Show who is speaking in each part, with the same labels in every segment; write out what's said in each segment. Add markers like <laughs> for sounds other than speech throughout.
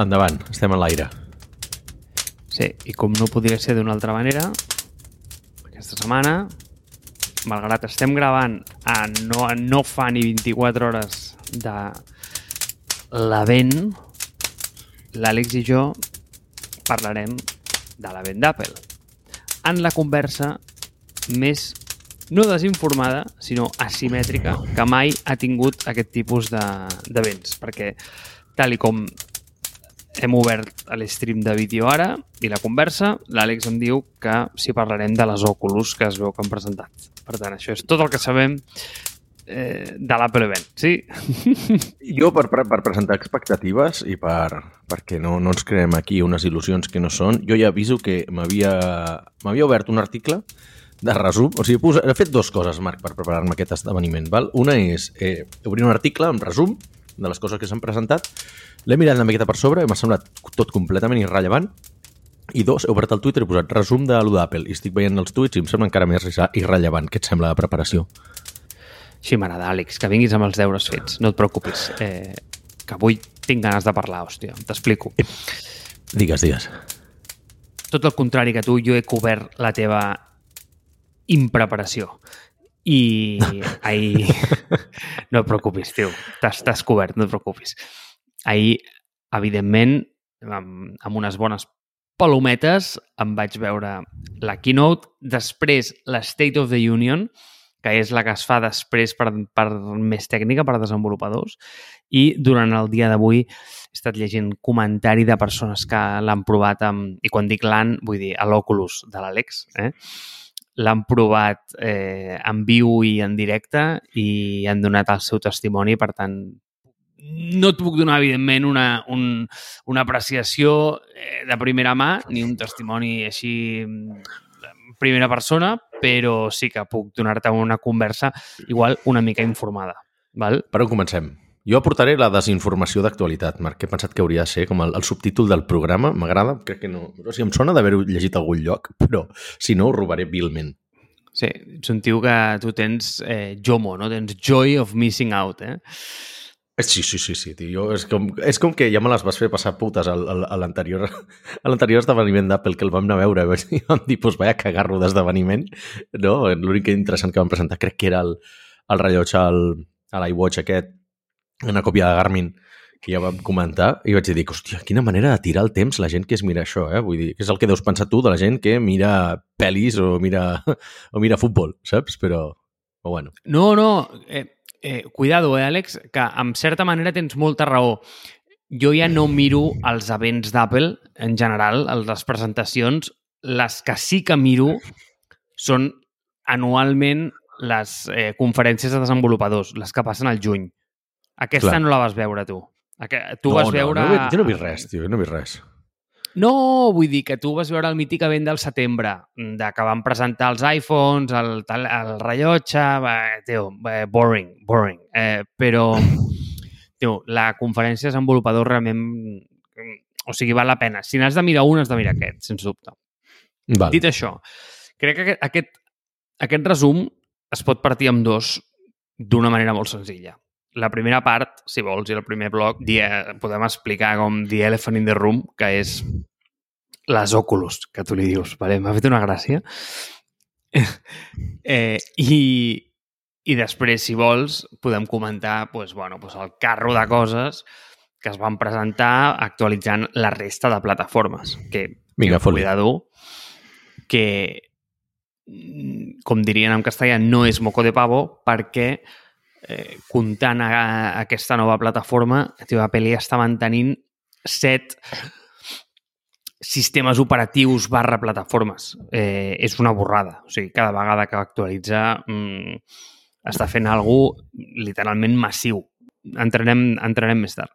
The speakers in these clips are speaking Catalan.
Speaker 1: Endavant, estem a l'aire.
Speaker 2: Sí, i com no podria ser d'una altra manera, aquesta setmana, malgrat estem gravant a no, a no fa ni 24 hores de l'event, l'Àlex i jo parlarem de l'event d'Apple. En la conversa més no desinformada, sinó asimètrica, que mai ha tingut aquest tipus d'events, de, perquè tal i com hem obert l'estream de vídeo ara i la conversa, l'Àlex em diu que si parlarem de les Oculus que es veu que han presentat. Per tant, això és tot el que sabem eh, de l'Apple Event, sí? <laughs>
Speaker 1: Jo, per, per, presentar expectatives i per, perquè no, no ens creem aquí unes il·lusions que no són, jo ja aviso que m'havia obert un article de resum. O sigui, he fet dues coses, Marc, per preparar-me aquest esdeveniment. Val? Una és eh, obrir un article amb resum de les coses que s'han presentat. L'he mirat una miqueta per sobre i m'ha semblat tot completament irrellevant. I dos, he obert el Twitter i he posat resum de lo d'Apple i estic veient els tuits i em sembla encara més irrellevant. Què et sembla de preparació?
Speaker 2: Així m'agrada, Àlex, que vinguis amb els deures fets. No et preocupis, eh, que avui tinc ganes de parlar, hòstia. T'explico.
Speaker 1: Digues, digues.
Speaker 2: Tot el contrari que tu, jo he cobert la teva impreparació. I ahir... <laughs> No et preocupis, tio. T'has cobert, no et preocupis. Ahir, evidentment, amb, amb unes bones palometes, em vaig veure la keynote, després la State of the Union, que és la que es fa després per, per més tècnica, per desenvolupadors, i durant el dia d'avui he estat llegint comentari de persones que l'han provat amb, i quan dic l'han, vull dir a l'Oculus de l'Àlex, eh? l'han provat eh, en viu i en directe i han donat el seu testimoni, per tant, no et puc donar, evidentment, una, un, una apreciació eh, de primera mà, ni un testimoni així en primera persona, però sí que puc donar-te una conversa igual una mica informada. Val?
Speaker 1: Per on comencem? Jo aportaré la desinformació d'actualitat, Marc. He pensat que hauria de ser com el, el subtítol del programa. M'agrada, crec que no... O sigui, em sona d'haver-ho llegit a algun lloc, però si no, ho robaré vilment.
Speaker 2: Sí, ets un tio que tu tens eh, JOMO, no? Tens Joy of Missing Out, eh?
Speaker 1: Sí, sí, sí, sí, tio. És com, és com que ja me les vas fer passar putes a l'anterior a l'anterior esdeveniment d'Apple que el vam anar a veure <laughs> i vam dir, pues, vaya cagarro d'esdeveniment, no? L'únic interessant que vam presentar crec que era el, el rellotge a l'iWatch aquest una còpia de Garmin que ja vam comentar i vaig dir, hòstia, quina manera de tirar el temps la gent que es mira això, eh? Vull dir, que és el que deus pensar tu de la gent que mira pel·lis o mira, <laughs> o mira futbol, saps? Però, o bueno.
Speaker 2: No, no, eh, eh, cuidado, eh, Àlex, que en certa manera tens molta raó. Jo ja no miro els events d'Apple en general, les presentacions. Les que sí que miro són anualment les eh, conferències de desenvolupadors, les que passen al juny. Aquesta Clar. no la vas veure, tu. Tu
Speaker 1: no,
Speaker 2: vas
Speaker 1: no,
Speaker 2: veure...
Speaker 1: No, jo no he vist res, tio, no he vist res.
Speaker 2: No, vull dir que tu vas veure el mític event del setembre, de que van presentar els iPhones, el, el rellotge... Eh, tio, eh, boring, boring. Eh, però, <laughs> tio, la conferència de desenvolupador realment... O sigui, val la pena. Si n'has de mirar un, has de mirar aquest, sens dubte.
Speaker 1: Val.
Speaker 2: Dit això, crec que aquest, aquest, aquest resum es pot partir amb dos d'una manera molt senzilla la primera part, si vols, i el primer bloc, podem explicar com The Elephant in the Room, que és les Oculus, que tu li dius. Vale? M'ha fet una gràcia. <laughs> eh, i, I després, si vols, podem comentar pues, bueno, pues el carro de coses que es van presentar actualitzant la resta de plataformes. Que,
Speaker 1: Vinga, que
Speaker 2: cuidado, que, com dirien en castellà, no és moco de pavo perquè eh, comptant a, a aquesta nova plataforma, tio, Apple està mantenint set sistemes operatius barra plataformes. Eh, és una borrada. O sigui, cada vegada que actualitza mm, està fent alguna literalment massiu. Entrarem, entrarem més tard.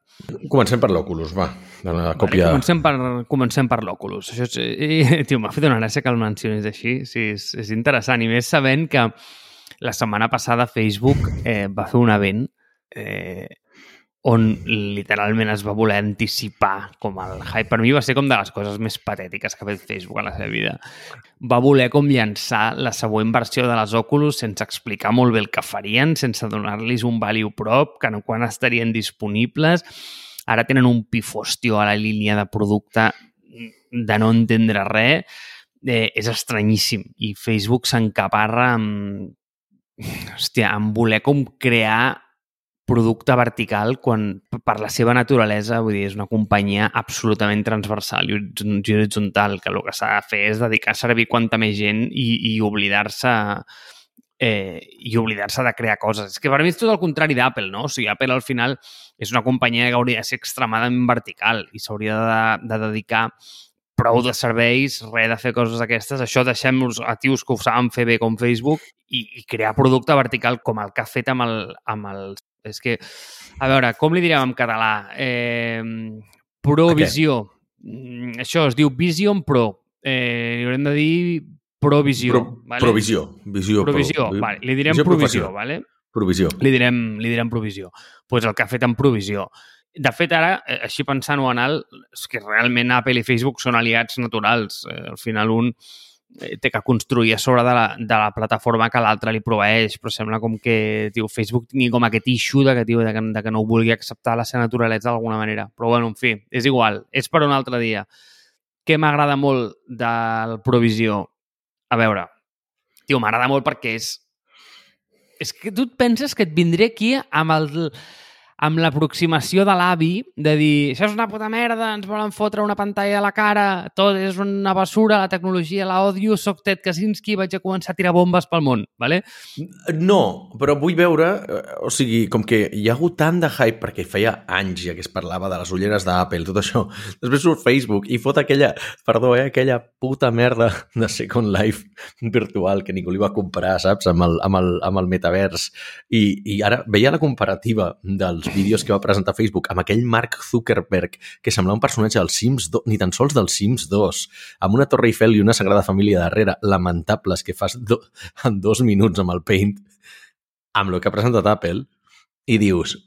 Speaker 1: Comencem per l'Oculus, va. De la còpia...
Speaker 2: Vale, comencem per, comencem per l'Oculus. Això és, eh, <laughs> tio, m'ha fet una gràcia que el mencionis així. Sí, és, és interessant. I més sabent que la setmana passada Facebook eh, va fer un event eh, on literalment es va voler anticipar com el hype. Per mi va ser com de les coses més patètiques que ha fet Facebook a la seva vida. Va voler com llançar la següent versió de les Oculus sense explicar molt bé el que farien, sense donar-los un value prop, que no quan estarien disponibles. ara tenen un pifostio a la línia de producte de no entendre res, eh, és estranyíssim. I Facebook s'encaparra amb, hòstia, amb voler com crear producte vertical quan per la seva naturalesa, vull dir, és una companyia absolutament transversal i horitzontal, que el que s'ha de fer és dedicar a servir quanta més gent i, i oblidar-se eh, i oblidar-se de crear coses. És que per mi és tot el contrari d'Apple, no? O sigui, Apple al final és una companyia que hauria de ser extremadament vertical i s'hauria de, de dedicar prou de serveis, res de fer coses d'aquestes. Això deixem-los a tios que ho saben fer bé com Facebook i, i crear producte vertical com el que ha fet amb el, amb el... És que, a veure, com li direm en català? Eh, Provisió. Mm, això es diu Vision Pro. Eh, li haurem de dir Provisió. Pro,
Speaker 1: vale? Provisió. Visió
Speaker 2: provisió. Pro. Vale. Li direm Provisió, vale?
Speaker 1: Provisió.
Speaker 2: Li direm, li direm Provisió. Doncs pues el que ha fet en Provisió. De fet, ara, eh, així pensant-ho en alt, és que realment Apple i Facebook són aliats naturals. Eh, al final, un eh, té que construir a sobre de la, de la plataforma que l'altre li proveeix, però sembla com que tio, Facebook tingui com aquest issue de que, tio, de que, de que no ho vulgui acceptar la seva naturalesa d'alguna manera. Però, bueno, en fi, és igual. És per un altre dia. Què m'agrada molt del Provisió? A veure, tio, m'agrada molt perquè és... És que tu et penses que et vindré aquí amb el amb l'aproximació de l'avi de dir, això és una puta merda, ens volen fotre una pantalla a la cara, tot és una basura, la tecnologia la odio, soc Ted Kaczynski, vaig a començar a tirar bombes pel món, ¿vale?
Speaker 1: No, però vull veure, eh, o sigui, com que hi ha hagut tant de hype perquè feia anys ja que es parlava de les ulleres d'Apple, tot això, <laughs> després surt Facebook i fot aquella, perdó, eh, aquella puta merda de Second Life virtual que ningú li va comprar, saps, amb el, amb el, amb el metavers i, i ara veia la comparativa dels els vídeos que va presentar Facebook amb aquell Mark Zuckerberg que semblava un personatge del Sims 2, ni tan sols del Sims 2, amb una Torre Eiffel i una Sagrada Família darrere, lamentables, que fas do, en dos minuts amb el Paint, amb el que ha presentat Apple, i dius,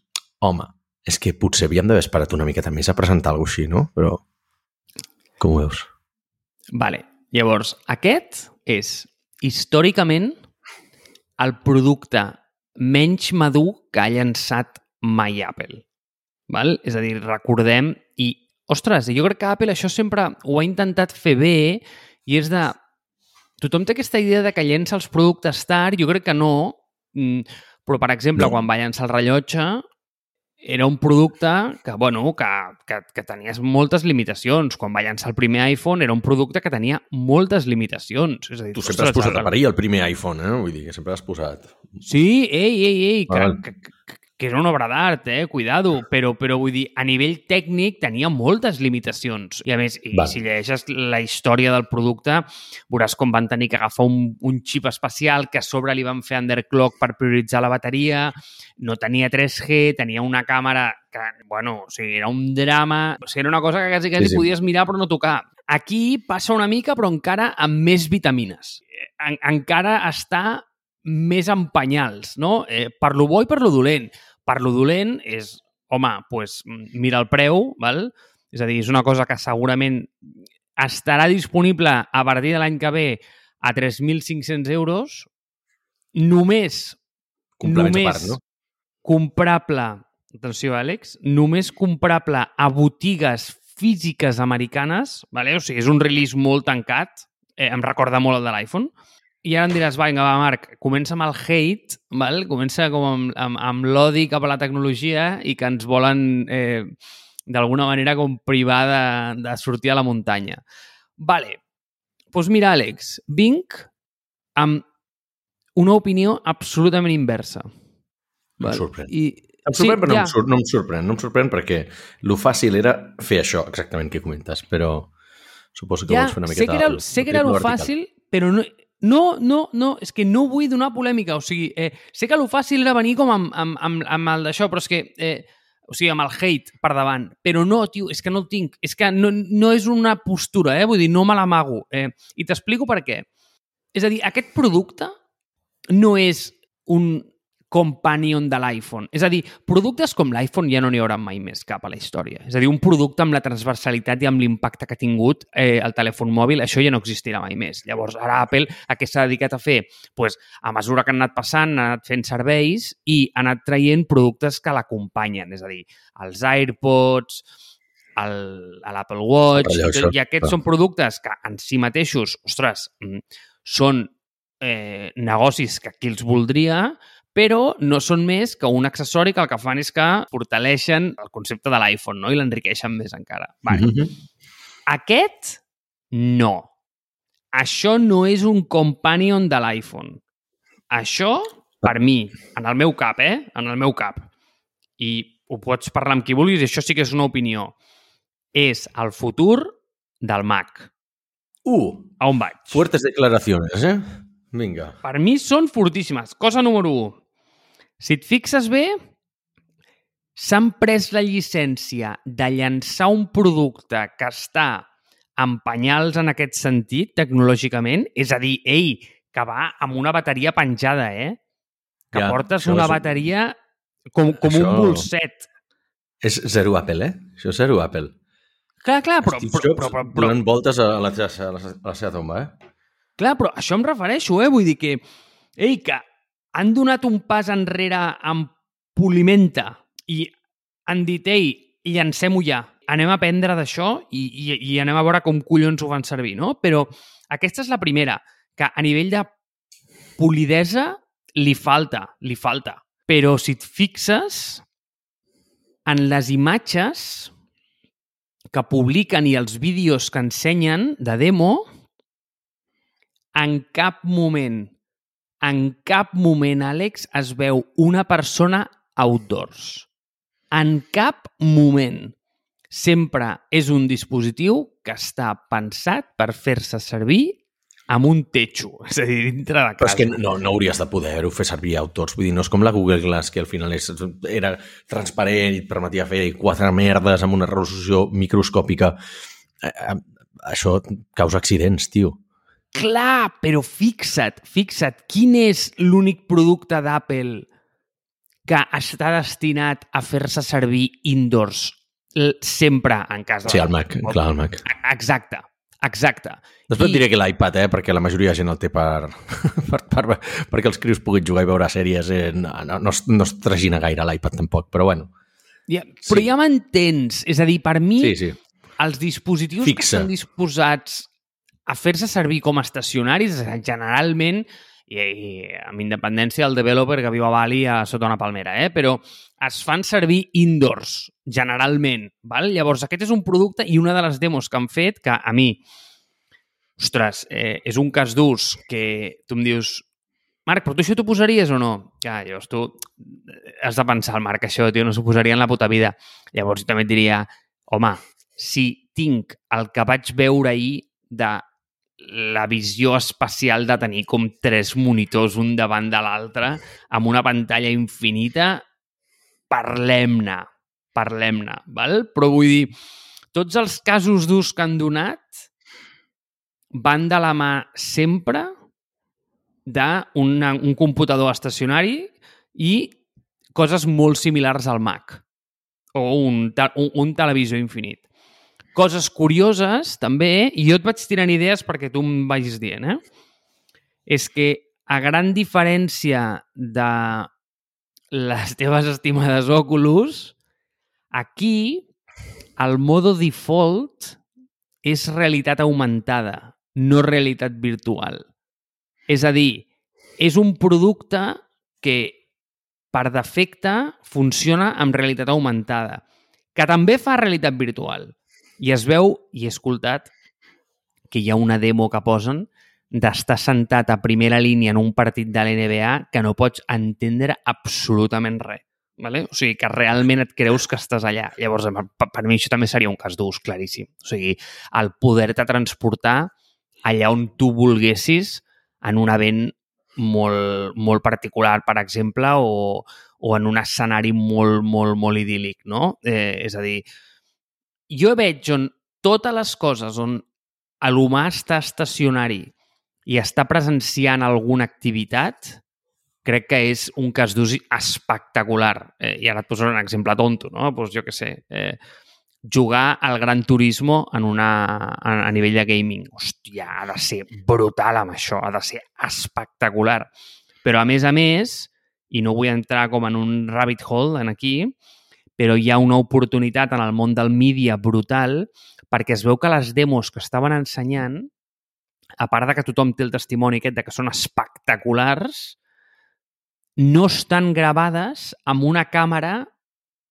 Speaker 1: home, és que potser havíem d'haver esperat una miqueta més a presentar alguna així, no? Però com ho veus?
Speaker 2: Vale. Llavors, aquest és històricament el producte menys madur que ha llançat mai Apple. Val? És a dir, recordem i, ostres, jo crec que Apple això sempre ho ha intentat fer bé i és de... Tothom té aquesta idea de que llença els productes tard, jo crec que no, mm, però, per exemple, no. quan va llançar el rellotge, era un producte que, bueno, que, que, que tenies moltes limitacions. Quan va llançar el primer iPhone era un producte que tenia moltes limitacions. És a dir,
Speaker 1: tu sempre has posat a parir el primer iPhone, eh? Vull dir que sempre has posat...
Speaker 2: Sí, ei, ei, ei, que, que, que és una obra d'art, eh? Cuidado. Però, però vull dir, a nivell tècnic tenia moltes limitacions. I a més, i si llegeixes la història del producte, veuràs com van tenir que agafar un, un xip especial que a sobre li van fer underclock per prioritzar la bateria, no tenia 3G, tenia una càmera que, bueno, o sigui, era un drama. O sigui, era una cosa que quasi, quasi sí, sí. podies mirar però no tocar. Aquí passa una mica, però encara amb més vitamines. En, encara està més en penyals, no? Eh, per lo bo i per lo dolent. Per lo dolent és, home, pues, mira el preu, val? és a dir, és una cosa que segurament estarà disponible a partir de l'any que ve a 3.500 euros, només, només part, no? comprable, atenció, Àlex, només comprable a botigues físiques americanes, vale? o sigui, és un release molt tancat, eh, em recorda molt el de l'iPhone, i ara em diràs, vinga, va, Marc, comença amb el hate, val? comença com amb, amb, amb l'odi cap a la tecnologia i que ens volen, eh, d'alguna manera, com privar de, de sortir a la muntanya. Vale. Doncs pues mira, Àlex, vinc amb una opinió absolutament inversa.
Speaker 1: Val? Em sorprèn. I, em sorprèn, sí, però no, ja. em sur no em sorprèn. No em sorprèn perquè lo fàcil era fer això, exactament que comentes, però suposo que ja, vols fer una miqueta...
Speaker 2: Sé que era, sé que era lo fàcil, però no, no, no, no, és que no vull donar polèmica. O sigui, eh, sé que lo fàcil era venir com amb, amb, amb, amb el d'això, però és que... Eh, o sigui, amb el hate per davant. Però no, tio, és que no el tinc. És que no, no és una postura, eh? Vull dir, no me l'amago. Eh, I t'explico per què. És a dir, aquest producte no és un companion de l'iPhone. És a dir, productes com l'iPhone ja no n'hi haurà mai més cap a la història. És a dir, un producte amb la transversalitat i amb l'impacte que ha tingut eh, el telèfon mòbil, això ja no existirà mai més. Llavors, ara Apple a què s'ha dedicat a fer? Pues, a mesura que han anat passant, ha anat fent serveis i ha anat traient productes que l'acompanyen. És a dir, els AirPods, l'Apple Watch,
Speaker 1: Allò,
Speaker 2: i, aquests
Speaker 1: clar.
Speaker 2: són productes que en si mateixos, ostres, mm, són eh, negocis que qui els voldria, però no són més que un accessori que el que fan és que fortaleixen el concepte de l'iPhone no? i l'enriqueixen més encara. Vale.
Speaker 1: Mm -hmm.
Speaker 2: Aquest, no. Això no és un companion de l'iPhone. Això, per mi, en el meu cap, eh? En el meu cap. I ho pots parlar amb qui vulguis, això sí que és una opinió. És el futur del Mac.
Speaker 1: Uh,
Speaker 2: A on vaig?
Speaker 1: fuertes declaraciones, eh? Vinga.
Speaker 2: Per mi són fortíssimes. Cosa número 1. Si et fixes bé, s'han pres la llicència de llançar un producte que està en penyals en aquest sentit, tecnològicament, és a dir, ei, que va amb una bateria penjada, eh? Que
Speaker 1: Ja,
Speaker 2: portes una
Speaker 1: és-
Speaker 2: bateria com, com
Speaker 1: Això-
Speaker 2: un bolset.
Speaker 1: És zero Apple, eh? Això és zero Apple.
Speaker 2: Clar, clar, però,
Speaker 1: Steve Jobs
Speaker 2: però, però, però,
Speaker 1: donant voltes a la, a la, a la seva tomba, eh?
Speaker 2: Clar, però això em refereixo, eh? Vull dir que, ei, que han donat un pas enrere amb Polimenta i han dit, ei, llancem-ho ja. Anem a aprendre d'això i, i, i anem a veure com collons ho fan servir, no? Però aquesta és la primera, que a nivell de polidesa li falta, li falta. Però si et fixes, en les imatges que publiquen i els vídeos que ensenyen de demo, en cap moment, en cap moment, Àlex, es veu una persona outdoors. En cap moment. Sempre és un dispositiu que està pensat per fer-se servir amb un techo, <laughs> és a dir, dintre de
Speaker 1: Però
Speaker 2: casa.
Speaker 1: és que no, no hauries de poder-ho fer servir outdoors. Vull dir, no és com la Google Glass, que al final és, era transparent i et permetia fer quatre merdes amb una resolució microscòpica. Eh, eh, Això causa accidents, tio.
Speaker 2: Clar, però fixa't, fixa't, quin és l'únic producte d'Apple que està destinat a fer-se servir indoors sempre en casa.
Speaker 1: Sí, el Mac, clar, el Mac.
Speaker 2: Exacte, exacte.
Speaker 1: Després
Speaker 2: I-
Speaker 1: diré que l'iPad, eh, perquè la majoria de gent el té per, <laughs> per, per, perquè els crios puguin jugar i veure sèries. Eh, no, no, no, es, no es tragina gaire l'iPad tampoc, però bueno.
Speaker 2: Ja, però
Speaker 1: Sí.
Speaker 2: ja m'entens. És a dir, per mi,
Speaker 1: Sí, sí.
Speaker 2: els dispositius
Speaker 1: Fixa.
Speaker 2: que estan disposats a fer-se servir com a estacionaris, generalment, i, i amb independència del developer que viu a Bali a sota una palmera, eh? però es fan servir indoors, generalment. Val? Llavors, aquest és un producte i una de les demos que han fet que a mi, ostres, eh, és un cas d'ús que tu em dius Marc, però tu això t'ho posaries o no? Ja, llavors tu has de pensar, el Marc, això, tio, no s'ho posaria en la puta vida. Llavors jo també et diria, home, si tinc el que vaig veure ahir de la visió espacial de tenir com tres monitors un davant de l'altre amb una pantalla infinita, parlem-ne, parlem-ne, val? Però vull dir, tots els casos d'ús que han donat van de la mà sempre d'un un computador estacionari i coses molt similars al Mac o un, un, un televisor infinit. Coses curioses, també, i jo et vaig tirant idees perquè tu em vagis dient, eh? És que, a gran diferència de les teves estimades Oculus, aquí el modo default és realitat augmentada, no realitat virtual. És a dir, és un producte que per defecte funciona amb realitat augmentada, que també fa realitat virtual. I es veu, i he escoltat, que hi ha una demo que posen d'estar sentat a primera línia en un partit de l'NBA que no pots entendre absolutament res. Vale? O sigui, que realment et creus que estàs allà. Llavors, per, per mi això també seria un cas d'ús claríssim. O sigui, el poder-te transportar allà on tu volguessis en un event molt, molt particular, per exemple, o, o en un escenari molt, molt, molt idíl·lic, no? Eh, és a dir, jo veig on totes les coses on l'humà està estacionari i està presenciant alguna activitat, crec que és un cas d'ús espectacular. Eh, I ara et poso un exemple tonto, no? Pues jo què sé, eh, jugar al Gran Turismo en una, a, a nivell de gaming. Hòstia, ha de ser brutal amb això, ha de ser espectacular. Però, a més a més, i no vull entrar com en un rabbit hole en aquí, però hi ha una oportunitat en el món del mídia brutal perquè es veu que les demos que estaven ensenyant, a part de que tothom té el testimoni aquest de que són espectaculars, no estan gravades amb una càmera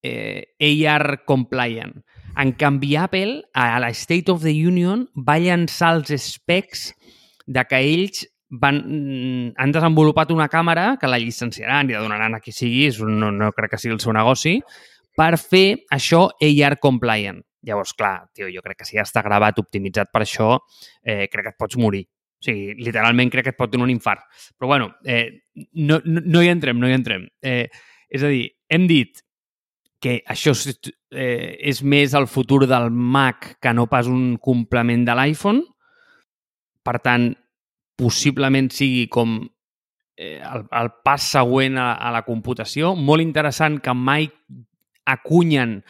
Speaker 2: eh, AR compliant. En canvi, Apple, a la State of the Union, va llançar els specs de que ells van, mm, han desenvolupat una càmera que la llicenciaran i la donaran a qui sigui, no, no crec que sigui el seu negoci, per fer això AR compliant. Llavors, clar, tio, jo crec que si ja està gravat, optimitzat per això, eh, crec que et pots morir. O sigui, literalment crec que et pot donar un infart. Però bueno, eh, no, no, no hi entrem, no hi entrem. Eh, és a dir, hem dit que això és, eh, és més el futur del Mac que no pas un complement de l'iPhone. Per tant, possiblement sigui com eh, el, el pas següent a, a la computació. Molt interessant que mai acunyen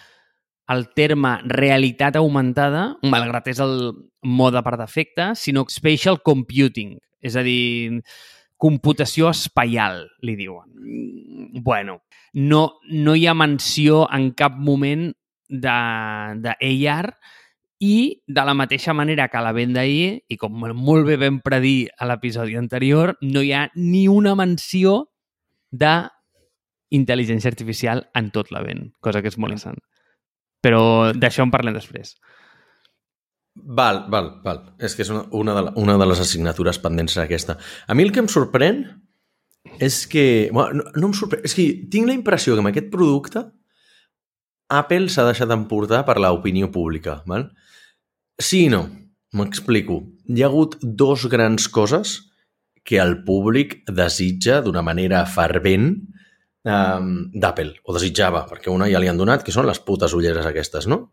Speaker 2: el terme realitat augmentada, malgrat és el mode per defecte, sinó spatial computing, és a dir, computació espaial, li diuen. Bueno, no, no hi ha menció en cap moment de, de AR i de la mateixa manera que la venda ahir, i com molt bé vam predir a l'episodi anterior, no hi ha ni una menció de intel·ligència artificial en tot la vent, cosa que és molt interessant. Però d'això en parlem després.
Speaker 1: Val, val, val. És que és una, una, de, una de les assignatures pendents aquesta. A mi el que em sorprèn és que... Bueno, no, no em sorprèn... És que tinc la impressió que amb aquest producte Apple s'ha deixat emportar per l'opinió pública. Val? Sí i no. M'explico. Hi ha hagut dos grans coses que el públic desitja d'una manera fervent d'Apple, o desitjava, perquè una ja li han donat, que són les putes ulleres aquestes, no?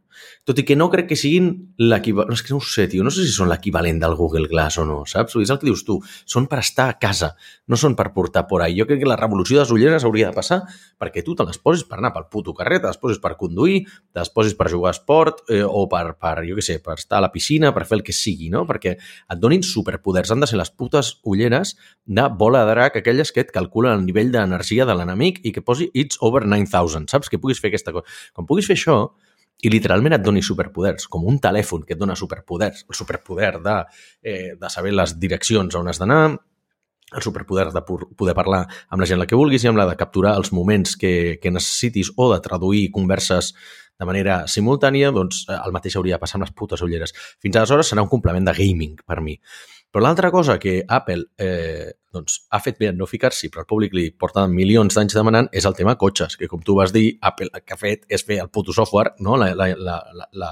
Speaker 1: Tot i que no crec que siguin l'equivalent... No, és que no ho sé, tio, no sé si són l'equivalent del Google Glass o no, saps? És el que dius tu, són per estar a casa, no són per portar por ahí. Jo crec que la revolució de les ulleres hauria de passar perquè tu te les posis per anar pel puto carrer, te les posis per conduir, te les posis per jugar a esport eh, o per, per, jo què sé, per estar a la piscina, per fer el que sigui, no? Perquè et donin superpoders. Han de ser les putes ulleres de bola de drac, aquelles que et calculen el nivell d'energia de l'enemic i que posi it's over 9,000, saps? Que puguis fer aquesta cosa. Quan puguis fer això i literalment et doni superpoders, com un telèfon que et dona superpoders, el superpoder de, eh, de saber les direccions on has d'anar, el superpoder de poder parlar amb la gent la que vulguis i amb la de capturar els moments que, que necessitis o de traduir converses de manera simultània, doncs eh, el mateix hauria de passar amb les putes ulleres. Fins aleshores serà un complement de gaming per mi. Però l'altra cosa que Apple eh, doncs, ha fet bé en no ficar-s'hi, però el públic li porta milions d'anys demanant, és el tema cotxes, que com tu vas dir, Apple el que ha fet és fer el puto software, no? la, la, la, la, la,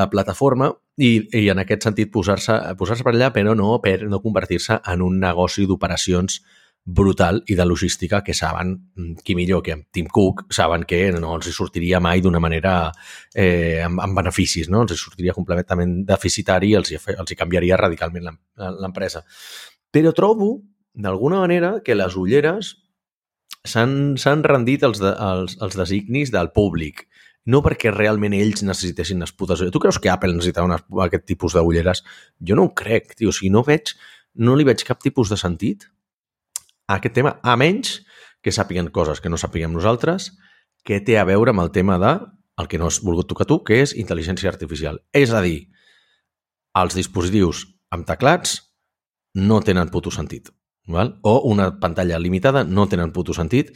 Speaker 1: la plataforma, i, i en aquest sentit posar-se posar, -se, per allà, però no per no convertir-se en un negoci d'operacions brutal i de logística que saben, mm, qui millor que Tim Cook, saben que no els hi sortiria mai d'una manera eh, amb, amb beneficis, no? els sortiria completament deficitari i els els hi canviaria radicalment l'empresa. Però trobo, d'alguna manera, que les ulleres s'han rendit els, de, els, els designis del públic no perquè realment ells necessitessin les putes ulleres. Tu creus que Apple necessita una, aquest tipus d'ulleres? Jo no ho crec, tio. O sigui, no veig, no li veig cap tipus de sentit a aquest tema, a menys que sàpiguen coses que no sàpiguem nosaltres, que té a veure amb el tema de el que no has volgut tocar tu, que és intel·ligència artificial. És a dir, els dispositius amb teclats no tenen puto sentit. Val? O una pantalla limitada no tenen puto sentit.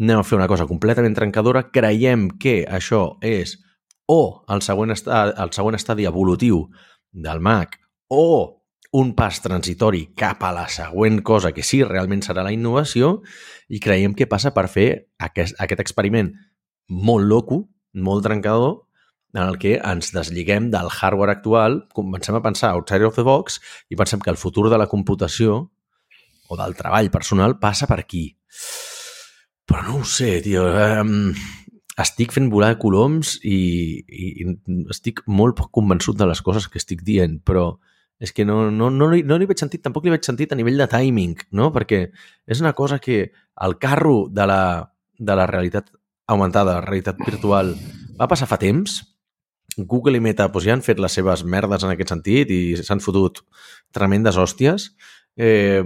Speaker 1: Anem a fer una cosa completament trencadora. Creiem que això és o el següent, estadi, el següent estadi evolutiu del Mac o un pas transitori cap a la següent cosa que sí, realment serà la innovació i creiem que passa per fer aquest, aquest experiment molt loco, molt trencador, en el que ens desliguem del hardware actual, comencem a pensar outside of the box i pensem que el futur de la computació o del treball personal passa per aquí. Però no ho sé, tio. Um, estic fent volar coloms i, i, i estic molt convençut de les coses que estic dient, però És que no, no, no, li, no li veig sentit, tampoc li veig sentit a nivell de timing, no? Perquè és una cosa que el carro de la, de la realitat augmentada, la realitat virtual, va passar fa temps. Google i Meta doncs, ja han fet les seves merdes en aquest sentit i s'han fotut tremendes hòsties. Eh,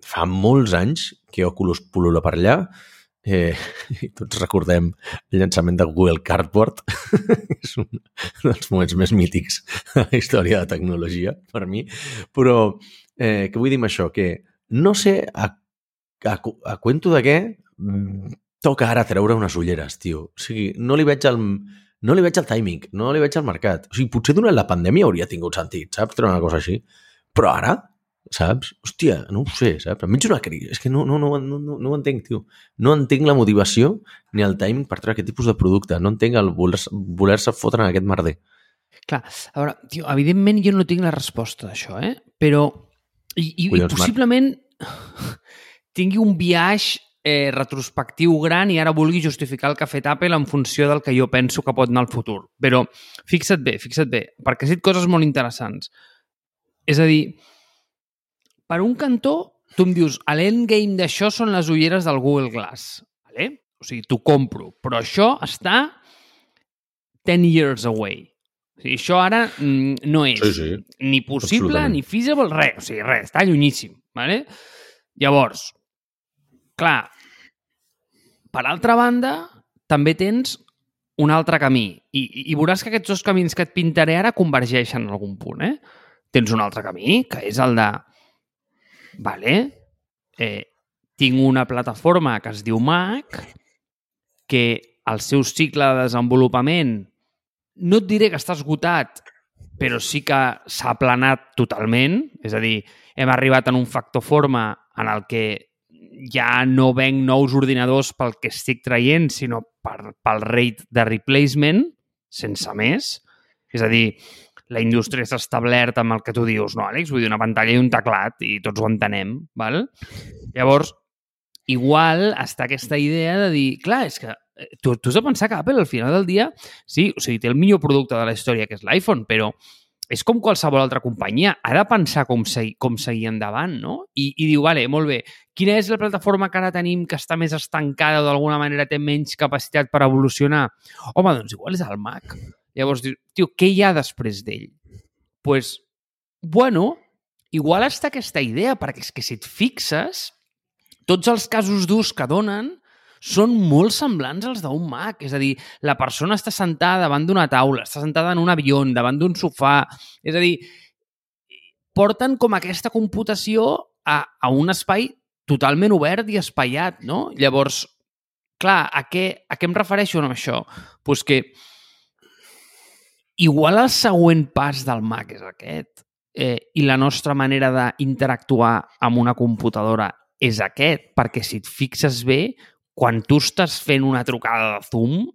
Speaker 1: fa molts anys que Oculus pulula per allà Eh, I tots recordem el llançament de Google Cardboard. <laughs> és un dels moments més mítics de la història de tecnologia, per mi. Però, eh, què vull dir amb això? Que no sé a, a, a cuento de què mm, toca ara treure unes ulleres, tio. O sigui, no li veig el, no li veig el timing, no li veig el mercat. O sigui, potser durant la pandèmia hauria tingut sentit, saps? Treure una cosa així. Però ara, saps? Hòstia, no ho sé, saps? Veig una crisi. És que no, no, no, no, no, no ho entenc, tio. No entenc la motivació ni el timing per treure aquest tipus de producte. No entenc el voler-se voler fotre en aquest merder.
Speaker 2: Clar, a veure, tio, evidentment jo no tinc la resposta d'això, eh? Però... I, i, Collons, i possiblement <laughs> tingui un viatge eh, retrospectiu gran i ara vulgui justificar el que ha fet Apple en funció del que jo penso que pot anar al futur. Però fixa't bé, fixa't bé, perquè ha dit coses molt interessants. És a dir, per un cantó, tu em dius, l'endgame d'això són les ulleres del Google Glass. Vale? O sigui, t'ho compro. Però això està 10 years away. O sigui, això ara mm, no és
Speaker 1: sí, sí.
Speaker 2: ni possible, ni feasible, res. O sigui, res, està llunyíssim. Vale? Llavors, clar, per altra banda, també tens un altre camí. I, i, i veuràs que aquests dos camins que et pintaré ara convergeixen en algun punt. Eh? Tens un altre camí, que és el de vale? eh, tinc una plataforma que es diu Mac, que el seu cicle de desenvolupament no et diré que està esgotat, però sí que s'ha aplanat totalment, és a dir, hem arribat en un factor forma en el que ja no venc nous ordinadors pel que estic traient, sinó per, pel rate de replacement, sense més. És a dir, la indústria està establerta amb el que tu dius, no, Àlex? Vull dir, una pantalla i un teclat i tots ho entenem, val? Llavors, igual està aquesta idea de dir, clar, és que eh, tu, tu has de pensar que Apple al final del dia, sí, o sigui, té el millor producte de la història, que és l'iPhone, però és com qualsevol altra companyia, ha de pensar com, seguir, com seguir endavant, no? I, I diu, vale, molt bé, quina és la plataforma que ara tenim que està més estancada o d'alguna manera té menys capacitat per evolucionar? Home, doncs igual és el Mac. Llavors dius, tio, què hi ha després d'ell? Doncs, pues, bueno, igual està aquesta idea, perquè és que si et fixes, tots els casos d'ús que donen són molt semblants als d'un Mac. És a dir, la persona està sentada davant d'una taula, està sentada en un avió, davant d'un sofà... És a dir, porten com aquesta computació a, a un espai totalment obert i espaiat, no? Llavors, clar, a què, a què em refereixo amb això? Doncs pues que igual el següent pas del Mac és aquest eh, i la nostra manera d'interactuar amb una computadora és aquest, perquè si et fixes bé, quan tu estàs fent una trucada de Zoom,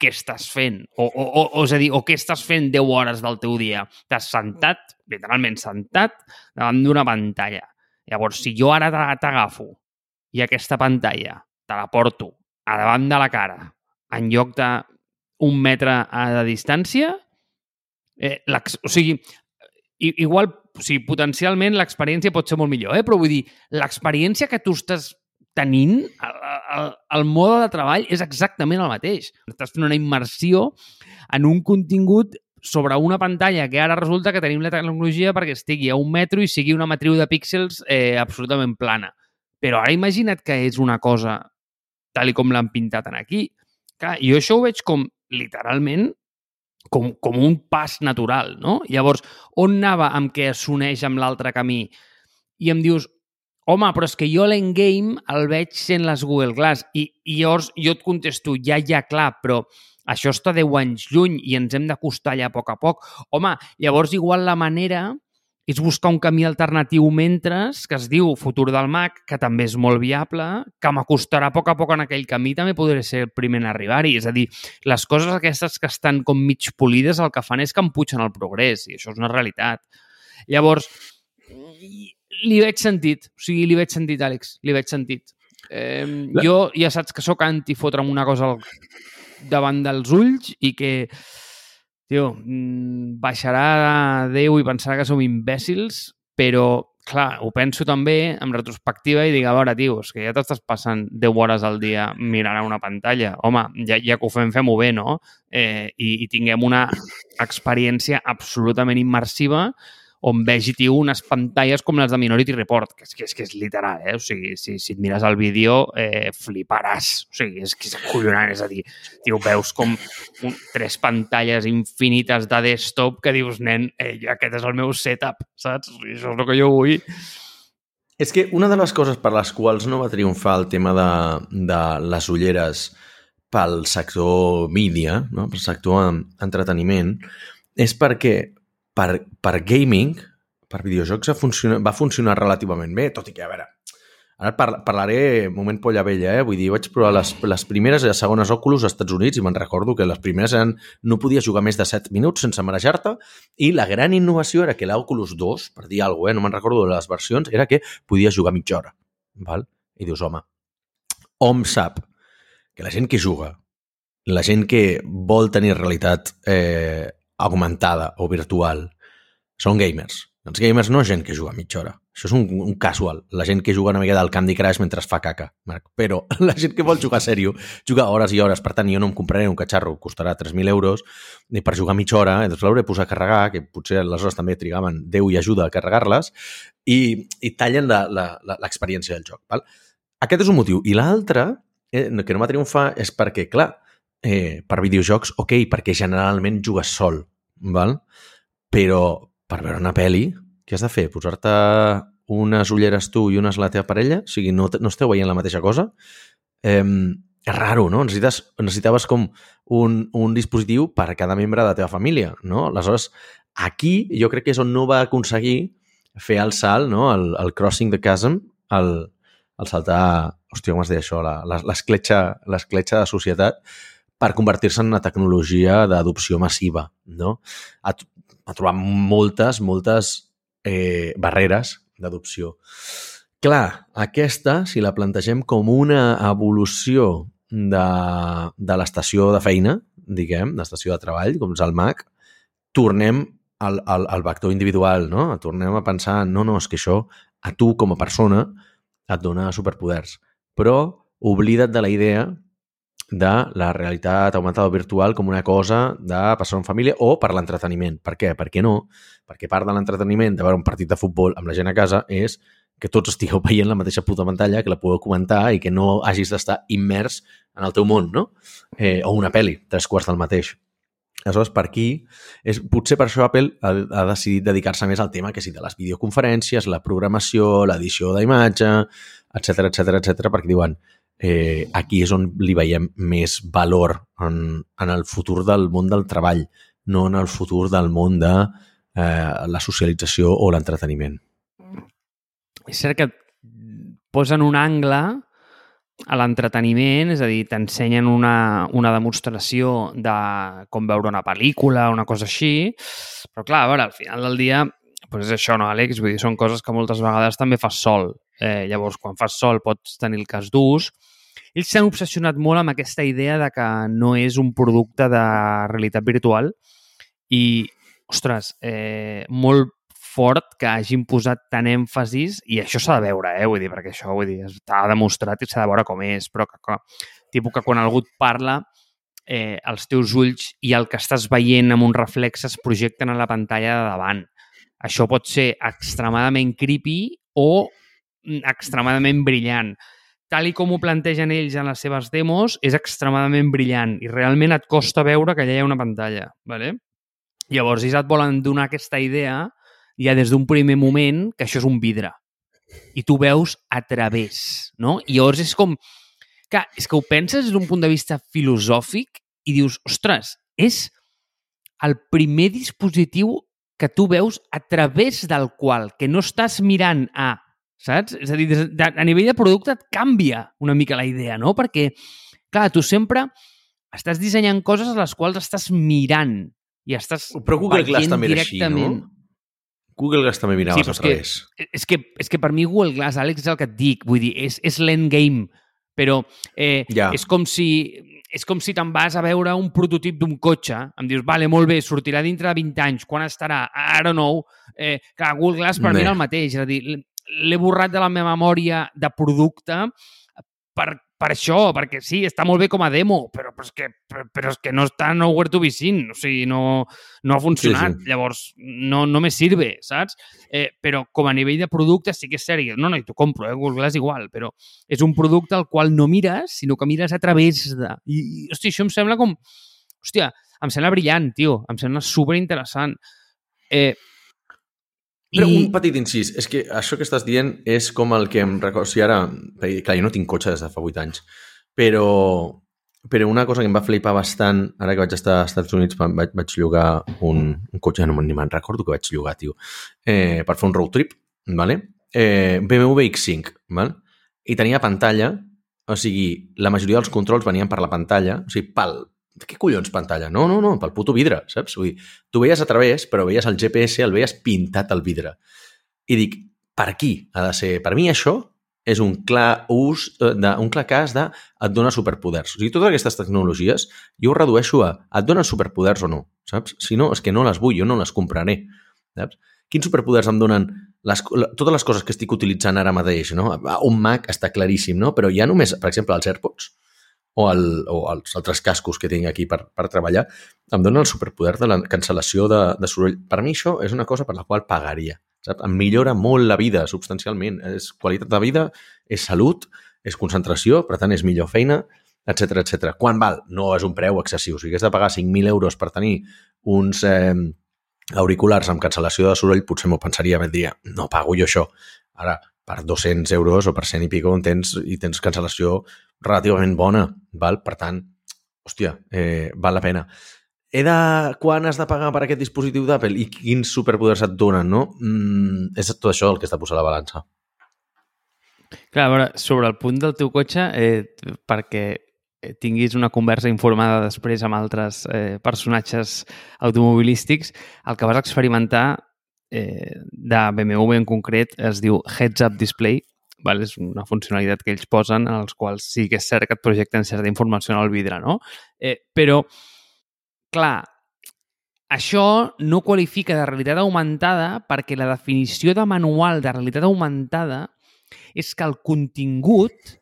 Speaker 2: què estàs fent? O, o, o, o és a dir, o què estàs fent 10 hores del teu dia? T'has sentat, literalment sentat, davant d'una pantalla. Llavors, si jo ara t'agafo i aquesta pantalla te la porto a davant de la cara en lloc d'un metre de distància, Eh, o sigui, igual, o sigui, potencialment l'experiència pot ser molt millor, eh? però vull dir, l'experiència que tu estàs tenint, el, el, el mode de treball és exactament el mateix. Estàs fent una immersió en un contingut sobre una pantalla que ara resulta que tenim la tecnologia perquè estigui a un metro i sigui una matriu de píxels eh, absolutament plana. Però ara imagina't que és una cosa tal i com l'han pintat en aquí. Clar, jo això ho veig com literalment com, com un pas natural, no? Llavors, on anava amb què s'uneix amb l'altre camí? I em dius, home, però és que jo l'endgame el veig sent les Google Glass. I, I llavors jo et contesto, ja, ja, clar, però això està 10 anys lluny i ens hem d'acostar allà a poc a poc. Home, llavors igual la manera és buscar un camí alternatiu mentre, que es diu Futur del Mac, que també és molt viable, que m'acostarà a poc a poc en aquell camí, també podré ser el primer en arribar-hi. És a dir, les coses aquestes que estan com mig polides el que fan és que empuixen el progrés, i això és una realitat. Llavors, li veig sentit, o sigui, li veig sentit, Àlex, li veig sentit. Eh. Jo ja saps que sóc anti fotre'm una cosa davant dels ulls i que tio, mm, baixarà Déu i pensarà que som imbècils, però, clar, ho penso també en retrospectiva i dic, a veure, tio, és que ja t'estàs passant 10 hores al dia mirant a una pantalla. Home, ja, ja que ho fem, fem-ho bé, no? Eh, i, I tinguem una experiència absolutament immersiva on vegi, tio, unes pantalles com les de Minority Report, que és que és, que és literal, eh? O sigui, si, si et mires el vídeo, eh, fliparàs. O sigui, és que és acollonant, és a dir, tio, veus com un, tres pantalles infinites de desktop que dius, nen, eh, aquest és el meu setup, saps? I això és el que jo vull.
Speaker 1: És que una de les coses per les quals no va triomfar el tema de, de les ulleres pel sector mídia, no? pel sector entreteniment, és perquè per, per gaming, per videojocs, va funcionar, va funcionar relativament bé, tot i que, a veure, ara par parlaré moment polla vella, eh? vull dir, vaig provar les, les primeres i les segones Oculus als Estats Units i me'n recordo que les primeres eren no podies jugar més de 7 minuts sense marejar-te i la gran innovació era que l'Oculus 2, per dir alguna cosa, eh? no me'n recordo de les versions, era que podies jugar mitja hora. Val? I dius, home, hom sap que la gent que juga, la gent que vol tenir realitat eh, augmentada o virtual són gamers. Els gamers no és gent que juga mitja hora. Això és un, un casual. La gent que juga una mica del Candy Crush mentre es fa caca, Marc. Però <laughs> la gent que vol jugar a sèrio, juga hores i hores. Per tant, jo no em compraré un catxarro, costarà 3.000 euros, i per jugar mitja hora, eh, doncs l'hauré posat a carregar, que potser aleshores també trigaven Déu i ajuda a carregar-les, i, i tallen l'experiència del joc. Val? Aquest és un motiu. I l'altre, eh, que no va triomfar, és perquè, clar, eh, per videojocs, ok, perquè generalment jugues sol, val? però per veure una pel·li, què has de fer? Posar-te unes ulleres tu i unes la teva parella? O sigui, no, no esteu veient la mateixa cosa? Eh, és raro, no? Necessites, necessitaves com un, un dispositiu per a cada membre de la teva família, no? Aleshores, aquí jo crec que és on no va aconseguir fer el salt, no? El, el crossing the chasm, el, el saltar, hòstia, com es deia això, l'escletxa de societat, per convertir-se en una tecnologia d'adopció massiva, no? Ha, ha trobat moltes, moltes eh, barreres d'adopció. Clar, aquesta, si la plantegem com una evolució de, de l'estació de feina, diguem, l'estació de treball, com és el MAC, tornem al, al, al vector individual, no? Tornem a pensar, no, no, és que això a tu com a persona et dona superpoders. Però oblida't de la idea de la realitat augmentada o virtual com una cosa de passar en família o per l'entreteniment. Per què? Per què no? Perquè part de l'entreteniment de veure un partit de futbol amb la gent a casa és que tots estigueu <laughs> veient la mateixa puta pantalla, que la podeu comentar i que no hagis d'estar immers en el teu món, no? Eh, o una pel·li, tres quarts del mateix. Aleshores, per aquí, és, potser per això Apple ha, ha decidit dedicar-se més al tema que sí, de les videoconferències, la programació, l'edició d'imatge, etc etc etc, perquè diuen, eh, aquí és on li veiem més valor en, en el futur del món del treball, no en el futur del món de eh, la socialització o l'entreteniment.
Speaker 2: És cert que posen un angle a l'entreteniment, és a dir, t'ensenyen una, una demostració de com veure una pel·lícula, una cosa així, però clar, a veure, al final del dia pues és això, no, Àlex? Vull dir, són coses que moltes vegades també fas sol. Eh, llavors, quan fas sol pots tenir el cas d'ús, ells s'han obsessionat molt amb aquesta idea de que no és un producte de realitat virtual i, ostres, eh, molt fort que hagin posat tant èmfasis i això s'ha de veure, eh? Vull dir, perquè això vull dir, està demostrat i s'ha de veure com és, però que, que, tipus que quan algú et parla eh, els teus ulls i el que estàs veient amb un reflex es projecten a la pantalla de davant. Això pot ser extremadament creepy o extremadament brillant tal i com ho plantegen ells en les seves demos, és extremadament brillant i realment et costa veure que allà hi ha una pantalla. ¿vale? Llavors, ells et volen donar aquesta idea ja des d'un primer moment que això és un vidre i tu veus a través, no? I llavors és com... Que, és que ho penses des d'un punt de vista filosòfic i dius, ostres, és el primer dispositiu que tu veus a través del qual, que no estàs mirant a saps? És a dir, de, a nivell de producte et canvia una mica la idea, no? Perquè, clar, tu sempre estàs dissenyant coses a les quals estàs mirant i estàs
Speaker 1: Però Google Glass també era així, no? Google Glass també miraves sí, a través.
Speaker 2: Que, és, que, és que per mi Google Glass, Àlex, és el que et dic. Vull dir, és, és l'endgame, però eh, ja. és com si és com si te'n vas a veure un prototip d'un cotxe, em dius, vale, molt bé, sortirà dintre de 20 anys, quan estarà? I don't know. Eh, clar, Google Glass per
Speaker 1: Bé.
Speaker 2: mi era el mateix, és a dir, l'he borrat de la meva memòria de producte per, per això, perquè sí, està molt bé com a demo, però, però, és, que, però, però és que no està nowhere to be seen, o sigui, no, no ha funcionat,
Speaker 1: Sí, sí.
Speaker 2: llavors no, no me sirve, saps? Eh, però com a nivell de producte sí que és sèrie. No, no, i t'ho compro, eh? Google Glass igual, però és un producte al qual no mires, sinó que mires a través de... I, i hòstia, això em sembla com... Hòstia, em sembla brillant, tio, em sembla superinteressant. Eh,
Speaker 1: Però
Speaker 2: i-
Speaker 1: un petit incís, és que això que estàs dient és com el que em recordo... Si ara... Clar, jo no tinc cotxe des de fa 8 anys, però, però una cosa que em va flipar bastant, ara que vaig estar als Estats Units, va- vaig, vaig llogar un, un cotxe, no me'n- recordo que vaig llogar, tio, eh, per fer un road trip, ¿vale? eh, BMW X5, ¿vale? i tenia pantalla, o sigui, la majoria dels controls venien per la pantalla, o sigui, pel... Què collons pantalla? No, no, no, pel puto vidre, saps? Vull dir, tu veies a través, però veies el GPS, el veies pintat al vidre. I dic, per aquí ha de ser... Per mi això és un clar ús, eh, de, un clar cas de et dona superpoders. O sigui, totes aquestes tecnologies jo ho redueixo a et donen superpoders o no, saps? Si no, és que no les vull, jo no les compraré, saps? Quins superpoders em donen les, totes les coses que estic utilitzant ara mateix, no? Un Mac està claríssim, no? Però ja només, per exemple, els AirPods o, el, o els altres cascos que tinc aquí per, per treballar, em donen el superpoder de la cancel·lació de, de soroll. Per mi això és una cosa per la qual pagaria. Saps? Em millora molt la vida, substancialment. És qualitat de vida, és salut, és concentració, per tant, és millor feina, etc etc. Quan val? No és un preu excessiu. Si hagués de pagar 5.000 euros per tenir uns eh, auriculars amb cancel·lació de soroll, potser m'ho pensaria, em diria, no pago jo això. Ara, per 200 euros o per 100 i pico en tens, i tens cancel·lació relativament bona, val? Per tant, hòstia, eh, val la pena. He de... Quan has de pagar per aquest dispositiu d'Apple i quins superpoders et donen, no? Mm, és tot això el que està posat a la balança.
Speaker 2: Clar, a veure, sobre el punt del teu cotxe, eh, perquè tinguis una conversa informada després amb altres eh, personatges automobilístics, el que vas experimentar eh, de BMW en concret es diu Heads Up Display, val? és una funcionalitat que ells posen en els quals sí que és cert que et projecten certa informació en el vidre, no? Eh, però, clar, això no qualifica de realitat augmentada perquè la definició de manual de realitat augmentada és que el contingut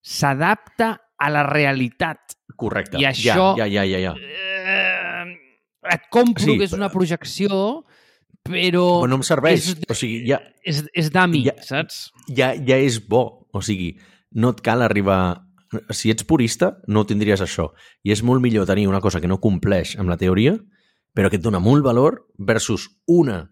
Speaker 2: s'adapta a la realitat.
Speaker 1: Correcte.
Speaker 2: I això-
Speaker 1: Ja, ja, ja, ja. ja.
Speaker 2: Eh, et compro
Speaker 1: Sí,
Speaker 2: que és una projecció, però
Speaker 1: Però no em serveix.
Speaker 2: és-
Speaker 1: O sigui, ja,
Speaker 2: és, és dummy,
Speaker 1: Ja-
Speaker 2: saps?
Speaker 1: ja, ja és bo. O sigui, no et cal arribar... Si ets purista, no tindries això. I és molt millor tenir una cosa que no compleix amb la teoria, però que et dona molt valor versus una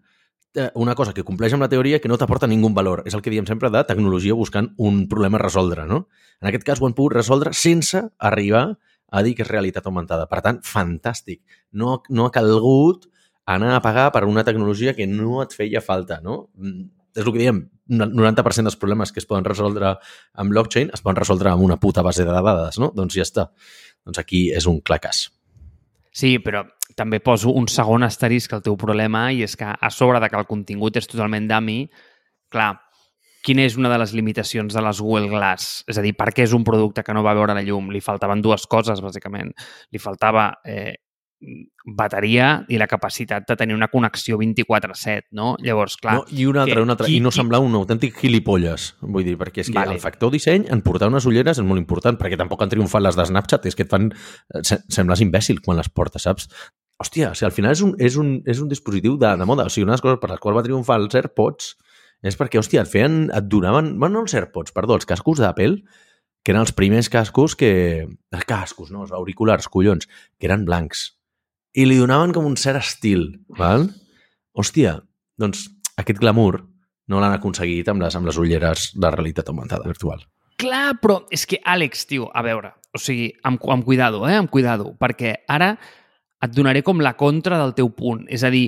Speaker 1: eh, una cosa que compleix amb la teoria que no t'aporta ningú valor. És el que diem sempre de tecnologia buscant un problema a resoldre, no? En aquest cas ho han pogut resoldre sense arribar a dir que és realitat augmentada. Per tant, fantàstic. No, no ha calgut anar a pagar per una tecnologia que no et feia falta, no? Mm, És el que diem, el 90% dels problemes que es poden resoldre amb blockchain es poden resoldre amb una puta base de dades, no? Doncs ja està. Doncs aquí és un clar cas.
Speaker 2: Sí, però també poso un segon asterisc al teu problema i és que a sobre de que el contingut és totalment dummy, clar, quina és una de les limitacions de les Google Glass? És a dir, per què és un producte que no va veure la llum? Li faltaven dues coses, bàsicament. Li faltava eh, bateria i la capacitat de tenir una connexió 24-7, no? Llavors, clar...
Speaker 1: no? I una altra,
Speaker 2: que-
Speaker 1: una altra.
Speaker 2: qui-
Speaker 1: I no semblar un autèntic gilipolles. Vull dir, perquè és que Vale. el factor disseny, en portar unes ulleres és molt important, perquè tampoc han triomfat les de Snapchat, és que et fan... se- Sembles imbècil quan les portes, saps? Hòstia, o sigui, al final és un, és un, és un dispositiu de, de moda. O sigui, una de les coses per les quals va triomfar els AirPods és perquè, hòstia, et feien, et donaven... Bueno, no els AirPods, perdó, els cascos d'Apple, que eren els primers cascos que... Els cascos, no, els auriculars, collons, que eren blancs. I li donaven com un cert estil, val? Hòstia, doncs aquest glamour no l'han aconseguit amb les, amb les ulleres de realitat augmentada virtual.
Speaker 2: Clar, però és que, Àlex, tio, a veure, o sigui, amb, amb cuidado, eh? Amb cuidado, perquè ara et donaré com la contra del teu punt. És a dir,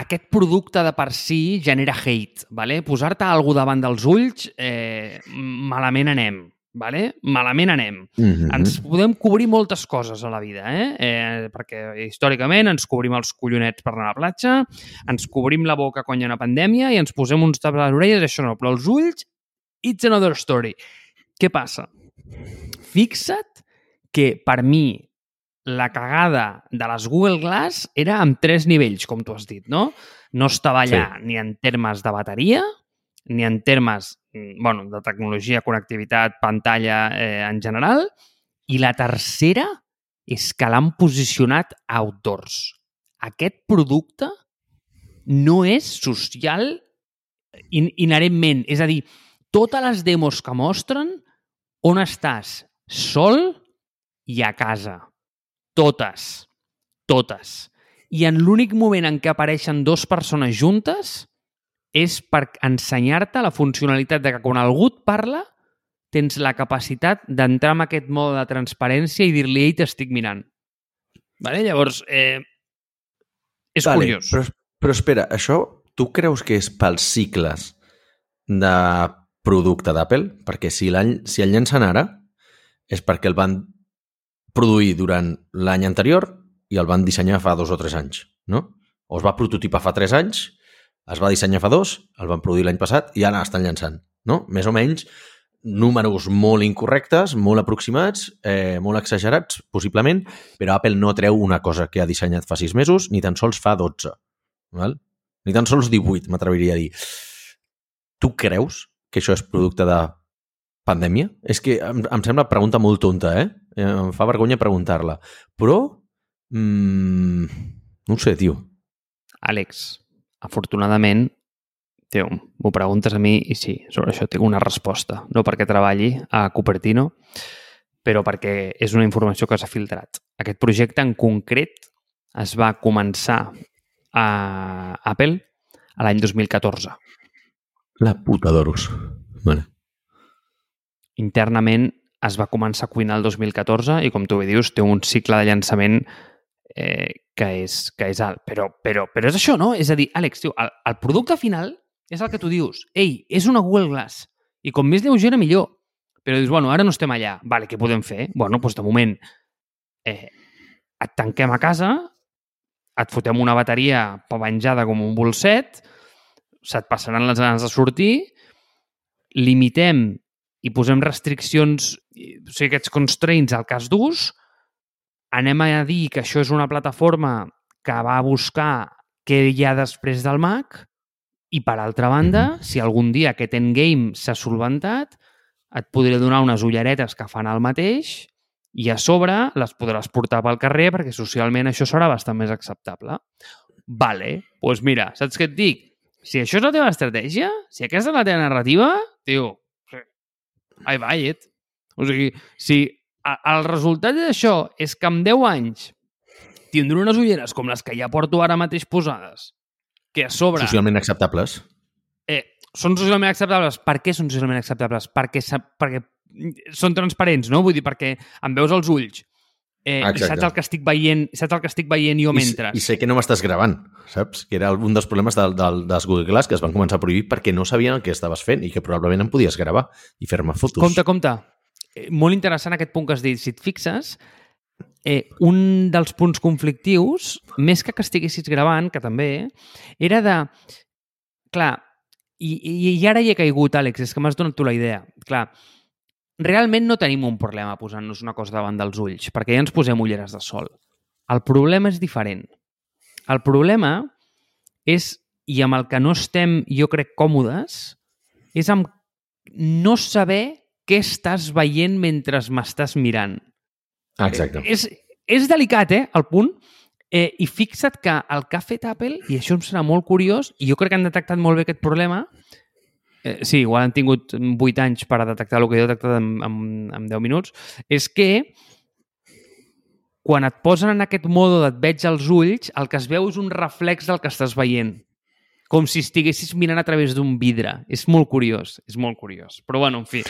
Speaker 2: aquest producte de per si genera hate, vale? Posar-te algú davant dels ulls, eh, malament anem, vale? Malament anem.
Speaker 1: Mm -hmm.
Speaker 2: Ens podem cobrir moltes coses a la vida, eh? eh? Perquè històricament ens cobrim els collonets per anar a la platja, ens cobrim la boca quan hi ha una pandèmia i ens posem uns taps a les orelles, això no, però els ulls, it's another story. Què passa? Fixa't que per mi la cagada de les Google Glass era amb tres nivells, com tu has dit, no? No estava allà sí. ni en termes de bateria, ni en termes mm, bueno, de tecnologia, connectivitat, pantalla eh, en general, i la tercera és que l'han posicionat outdoors. Aquest producte no és social in inherentment. És a dir, totes les demos que mostren, on estàs? Sol i a casa. Totes. Totes. I en l'únic moment en què apareixen dues persones juntes és per ensenyar-te la funcionalitat de que quan algú et parla tens la capacitat d'entrar en aquest mode de transparència i dir-li, ei, t'estic mirant. Vale? Llavors, eh, és vale, curiós.
Speaker 1: Però, però espera, això tu creus que és pels cicles de producte d'Apple? Perquè si, si el llancen ara és perquè el van produir durant l'any anterior i el van dissenyar fa dos o tres anys, no? O es va prototipar fa tres anys, es va dissenyar fa dos, el van produir l'any passat i ara estan llançant, no? Més o menys números molt incorrectes, molt aproximats, eh, molt exagerats, possiblement, però Apple no treu una cosa que ha dissenyat fa sis mesos, ni tan sols fa 12. Val? Ni tan sols 18, m'atreviria a dir. Tu creus que això és producte de pandèmia? És que em, em sembla pregunta molt tonta, eh? Em fa vergonya preguntar-la. Però... Mmm, no ho sé, tio.
Speaker 2: Àlex, afortunadament Tio, m'ho preguntes a mi i sí, sobre això tinc una resposta. No perquè treballi a Cupertino, però perquè és una informació que s'ha filtrat. Aquest projecte en concret es va començar a Apple a l'any 2014.
Speaker 1: La puta d'oros. Vale.
Speaker 2: Internament es va començar a cuinar el 2014 i, com tu bé dius, té un cicle de llançament eh, que, és, que és alt. Però, però, però és això, no? És a dir, Àlex, tio, el, el producte final és el que tu dius. Ei, és una Google Glass. I com més lleugera, millor. Però dius, bueno, ara no estem allà. Vale, què podem fer? Bueno, doncs de moment eh, et tanquem a casa, et fotem una bateria penjada com un bolset, se't passaran les ganes de sortir, limitem i posem restriccions, o sigui, aquests constraints al cas d'ús, anem a dir que això és una plataforma que va a buscar què hi ha després del Mac i, per altra banda, mm -hmm. si algun dia aquest endgame s'ha solventat, et podré donar unes ulleretes que fan el mateix i a sobre les podràs portar pel carrer perquè socialment això serà bastant més acceptable. Vale, doncs pues mira, saps què et dic? Si això és la teva estratègia, si aquesta és la teva narrativa, tio, I buy it. O sigui, si el resultat d'això és que en 10 anys tindré unes ulleres com les que ja porto ara mateix posades que a sobre...
Speaker 1: Socialment acceptables.
Speaker 2: Eh, són socialment acceptables. Per què són socialment acceptables? Perquè, perquè són transparents, no? Vull dir, perquè em veus els ulls. Eh, i saps el que estic veient, saps el que estic veient jo mentre.
Speaker 1: I, I sé que no m'estàs gravant, saps? Que era un dels problemes del, del, dels Google Glass que es van començar a prohibir perquè no sabien el que estaves fent i que probablement em podies gravar i fer-me fotos.
Speaker 2: Compte, compte. Eh, molt interessant aquest punt que has dit. Si et fixes, eh, un dels punts conflictius, més que que estiguessis gravant, que també, era de... Clar, i, i, i ara hi he caigut, Àlex, és que m'has donat tu la idea. Clar, realment no tenim un problema posant-nos una cosa davant dels ulls, perquè ja ens posem ulleres de sol. El problema és diferent. El problema és, i amb el que no estem, jo crec, còmodes, és amb no saber què estàs veient mentre m'estàs mirant.
Speaker 1: Ah, exacte.
Speaker 2: És, és delicat, eh, el punt. Eh, I fixa't que el que ha fet Apple, i això em serà molt curiós, i jo crec que han detectat molt bé aquest problema, eh, sí, igual han tingut 8 anys per a detectar el que he detectat en, en, en 10 minuts, és que quan et posen en aquest mode d'et veig als ulls, el que es veu és un reflex del que estàs veient. Com si estiguessis mirant a través d'un vidre. És molt curiós, és molt curiós. Però bueno, en fi,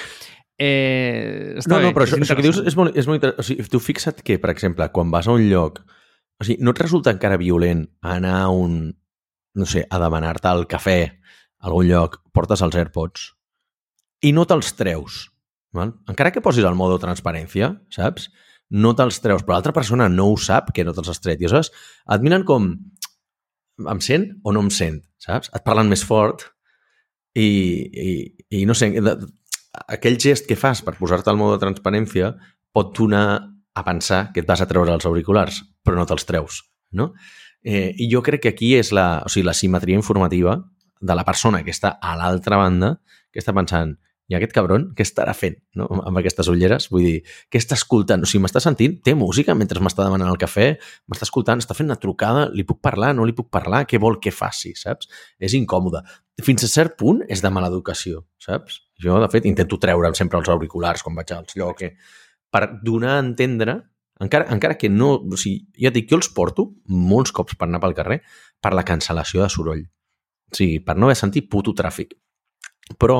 Speaker 2: Eh, està
Speaker 1: no, no, però això, això que dius és molt, és molt interessant. O sigui, tu fixa't que, per exemple, quan vas a un lloc, o sigui, no et resulta encara violent anar a un, no sé, a demanar-te el cafè a algun lloc, portes els AirPods i no te'ls treus. Val? Encara que posis el modo transparència, saps? No te'ls treus, però l'altra persona no ho sap que no te'ls has tret. I aleshores et miren com em sent o no em sent, saps? Et parlen més fort i, i, i no sé, aquell gest que fas per posar-te al mode de transparència pot donar a pensar que et vas a treure els auriculars, però no te'ls treus, no? Eh, I jo crec que aquí és la, o sigui, la simetria informativa de la persona que està a l'altra banda, que està pensant, i aquest cabron, què estarà fent no? amb aquestes ulleres? Vull dir, què està escoltant? O sigui, m'està sentint? Té música mentre m'està demanant el cafè? M'està escoltant? Està fent una trucada? Li puc parlar? No li puc parlar? Què vol que faci? Saps? És incòmode. Fins a cert punt és de mala educació, saps? Jo, de fet, intento treure'm sempre els auriculars quan vaig als llocs, per donar a entendre encara, encara que no... O sigui, ja dic, jo els porto molts cops per anar pel carrer per la cancel·lació de soroll. O sigui, per no haver sentit puto tràfic. Però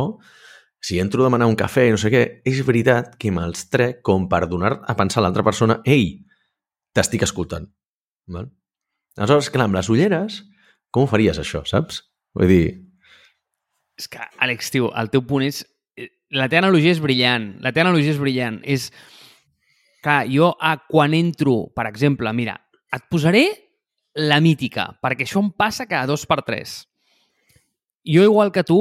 Speaker 1: si entro a demanar un cafè i no sé què, és veritat que me'ls trec com per donar a pensar a l'altra persona ei, t'estic escoltant. Val? Aleshores, clar, amb les ulleres, com ho faries això, saps? Vull dir...
Speaker 2: És que, Àlex, tio, el teu punt és... Eh, la teva analogia és brillant. La teva analogia és brillant. És que jo, a, quan entro, per exemple, mira, et posaré la mítica, perquè això em passa cada dos per tres. Jo, igual que tu,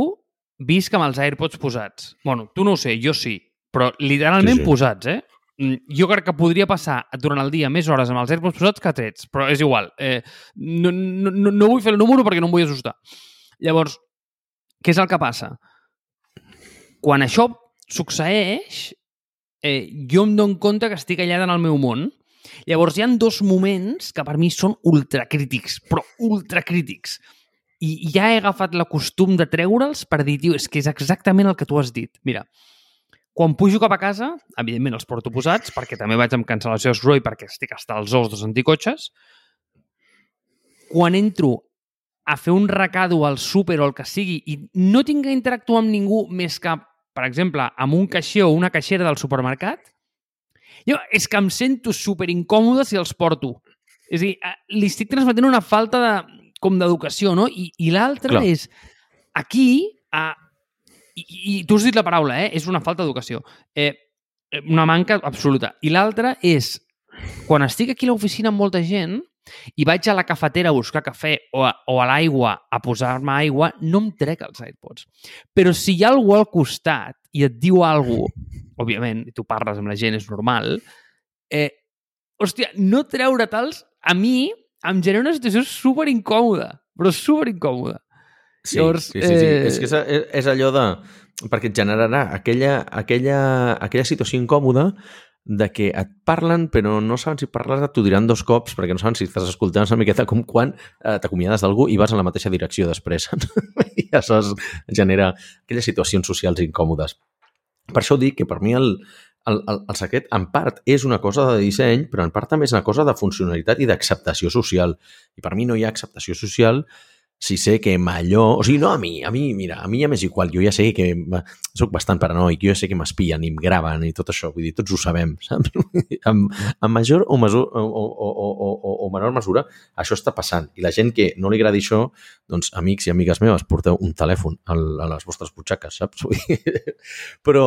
Speaker 2: visc amb els AirPods posats. Bueno, tu no ho sé, jo sí, però literalment sí, sí. posats, eh? Mm, jo crec que podria passar durant el dia més hores amb els AirPods posats que trets, però és igual. Eh, no, no, no, no vull fer el número perquè no em vull assustar. Llavors, què és el que passa? Quan això succeeix, eh, jo em dono compte que estic allà en el meu món. Llavors, hi han dos moments que per mi són ultracrítics, però ultracrítics i ja he agafat la costum de treure'ls per dir, tio, és que és exactament el que tu has dit. Mira, quan pujo cap a casa, evidentment els porto posats, perquè també vaig amb cancel·lació de soroll perquè estic hasta els ous dels anticotxes. Quan entro a fer un recado al súper o el que sigui i no tinc que interactuar amb ningú més que, per exemple, amb un caixer o una caixera del supermercat, jo és que em sento super incòmode si els porto. És a dir, eh, li estic transmetent una falta de, com d'educació, no? I, i l'altre és, aquí, a, i, i tu has dit la paraula, eh? és una falta d'educació. Eh, una manca absoluta. I l'altra és, quan estic aquí a l'oficina amb molta gent i vaig a la cafetera a buscar cafè o a, o a l'aigua a posar-me aigua, no em trec els AirPods. Però si hi ha algú al costat i et diu alguna cosa, òbviament, tu parles amb la gent, és normal, eh, hòstia, no treure-te'ls a mi em genera una situació super incòmoda, però super incòmoda.
Speaker 1: Sí, Llavors, sí, sí, sí. Eh... És que és, és allò de... Perquè et generarà aquella, aquella, aquella situació incòmoda de que et parlen però no saben si parlar t'ho diran dos cops perquè no saben si estàs escoltant una miqueta com quan eh, t'acomiades d'algú i vas en la mateixa direcció després. <laughs> I això genera aquelles situacions socials incòmodes. Per això dic que per mi el, el, el, el secret, en part, és una cosa de disseny, però en part també és una cosa de funcionalitat i d'acceptació social. I per mi no hi ha acceptació social si sé que allò... O sigui, no a mi, a mi, mira, a mi ja m'és igual, jo ja sé que sóc bastant paranoic, jo ja sé que m'espien i em graven i tot això, vull dir, tots ho sabem, <laughs> saps? en, en major o, mesur, o, o, o, o, o menor mesura, això està passant. I la gent que no li agradi això, doncs, amics i amigues meves, porteu un telèfon a, a les vostres butxaques, saps? <laughs> Però,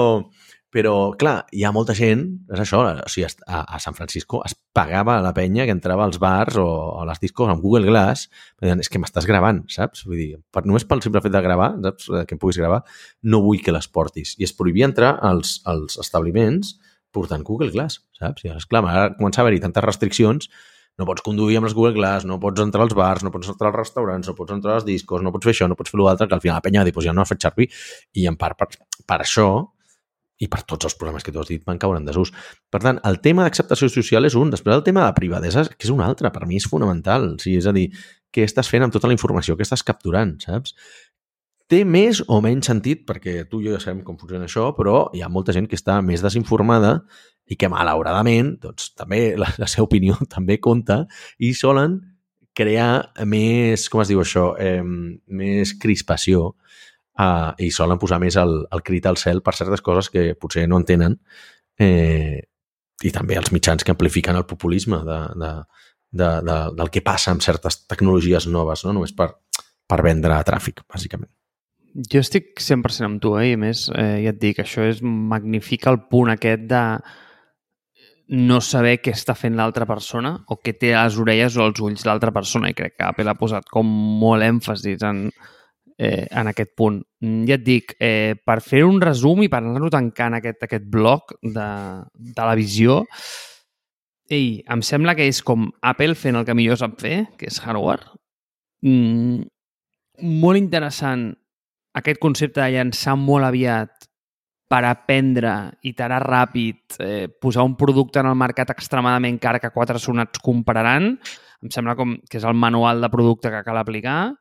Speaker 1: però, clar, hi ha molta gent, és això, o sigui, a, a San Francisco es pagava la penya que entrava als bars o a les discos amb Google Glass, deien, és que m'estàs gravant, saps? Vull dir, per, només pel simple fet de gravar, saps? Que em puguis gravar, no vull que les portis. I es prohibia entrar als, als establiments portant Google Glass, saps? I, esclar, ara comença a haver-hi tantes restriccions no pots conduir amb les Google Glass, no pots entrar als bars, no pots entrar als restaurants, no pots entrar als discos, no pots fer això, no pots fer l'altre, que al final la penya va dir, pues ja no ha fet servir. I en part per, per això i per tots els problemes que tu has dit van caure en desús. Per tant, el tema d'acceptació social és un. Després el tema de privadesa, que és un altre. Per mi és fonamental. O sigui, és a dir, què estàs fent amb tota la informació que estàs capturant, saps? Té més o menys sentit, perquè tu i jo ja sabem com funciona això, però hi ha molta gent que està més desinformada i que, malauradament, doncs, també la, la seva opinió <laughs> també compta i solen crear més, com es diu això, eh, més crispació uh, i solen posar més el, el crit al cel per certes coses que potser no entenen eh, i també els mitjans que amplifiquen el populisme de, de, de, de, del que passa amb certes tecnologies noves, no? només per, per vendre tràfic, bàsicament.
Speaker 2: Jo estic 100% amb tu, eh? i més, eh, ja et dic, això és magnifica el punt aquest de no saber què està fent l'altra persona o què té a les orelles o als ulls l'altra persona i crec que Apple ha posat com molt èmfasis en, eh, en aquest punt. Mm, ja et dic, eh, per fer un resum i per anar-lo tancant aquest, aquest bloc de, de la visió, ei, em sembla que és com Apple fent el que millor sap fer, que és hardware. Mm, molt interessant aquest concepte de llançar molt aviat per aprendre, iterar ràpid, eh, posar un producte en el mercat extremadament car que quatre sonats compraran, em sembla com que és el manual de producte que cal aplicar.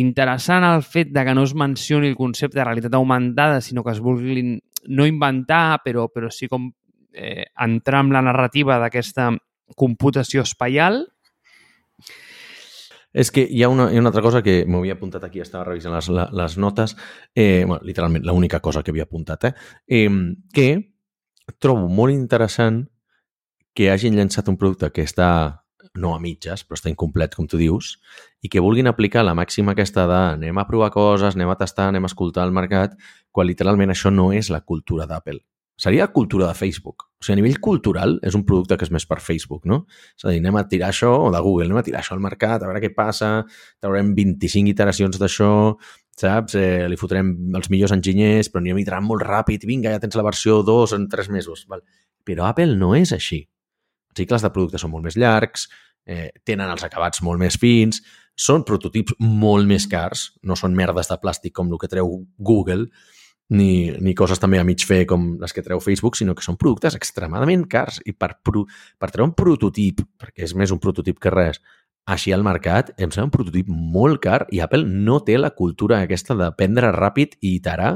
Speaker 2: Interessant el fet de que no es mencioni el concepte de realitat augmentada, sinó que es vulguin no inventar, però, però sí com eh, entrar en la narrativa d'aquesta computació espaial.
Speaker 1: És que hi ha una, hi ha una altra cosa que m'havia apuntat aquí, estava revisant les, les notes, eh, bueno, literalment, l'única cosa que havia apuntat, eh, eh, que trobo molt interessant que hagin llançat un producte que està no a mitges, però està incomplet, com tu dius, i que vulguin aplicar la màxima aquesta de anem a provar coses, anem a tastar, anem a escoltar el mercat, quan literalment això no és la cultura d'Apple. Seria la cultura de Facebook. O sigui, a nivell cultural és un producte que és més per Facebook, no? És a dir, anem a tirar això, o de Google, anem a tirar això al mercat, a veure què passa, traurem 25 iteracions d'això, saps? Eh, li fotrem els millors enginyers, però anirem iterant molt ràpid, vinga, ja tens la versió 2 en 3 mesos. Val? Però Apple no és així. Cicles de producte són molt més llargs, eh, tenen els acabats molt més fins, són prototips molt més cars, no són merdes de plàstic com el que treu Google, ni, ni coses també a mig fer com les que treu Facebook, sinó que són productes extremadament cars i per, pro, per treure un prototip, perquè és més un prototip que res, així al mercat, em sembla un prototip molt car i Apple no té la cultura aquesta d'aprendre ràpid i iterar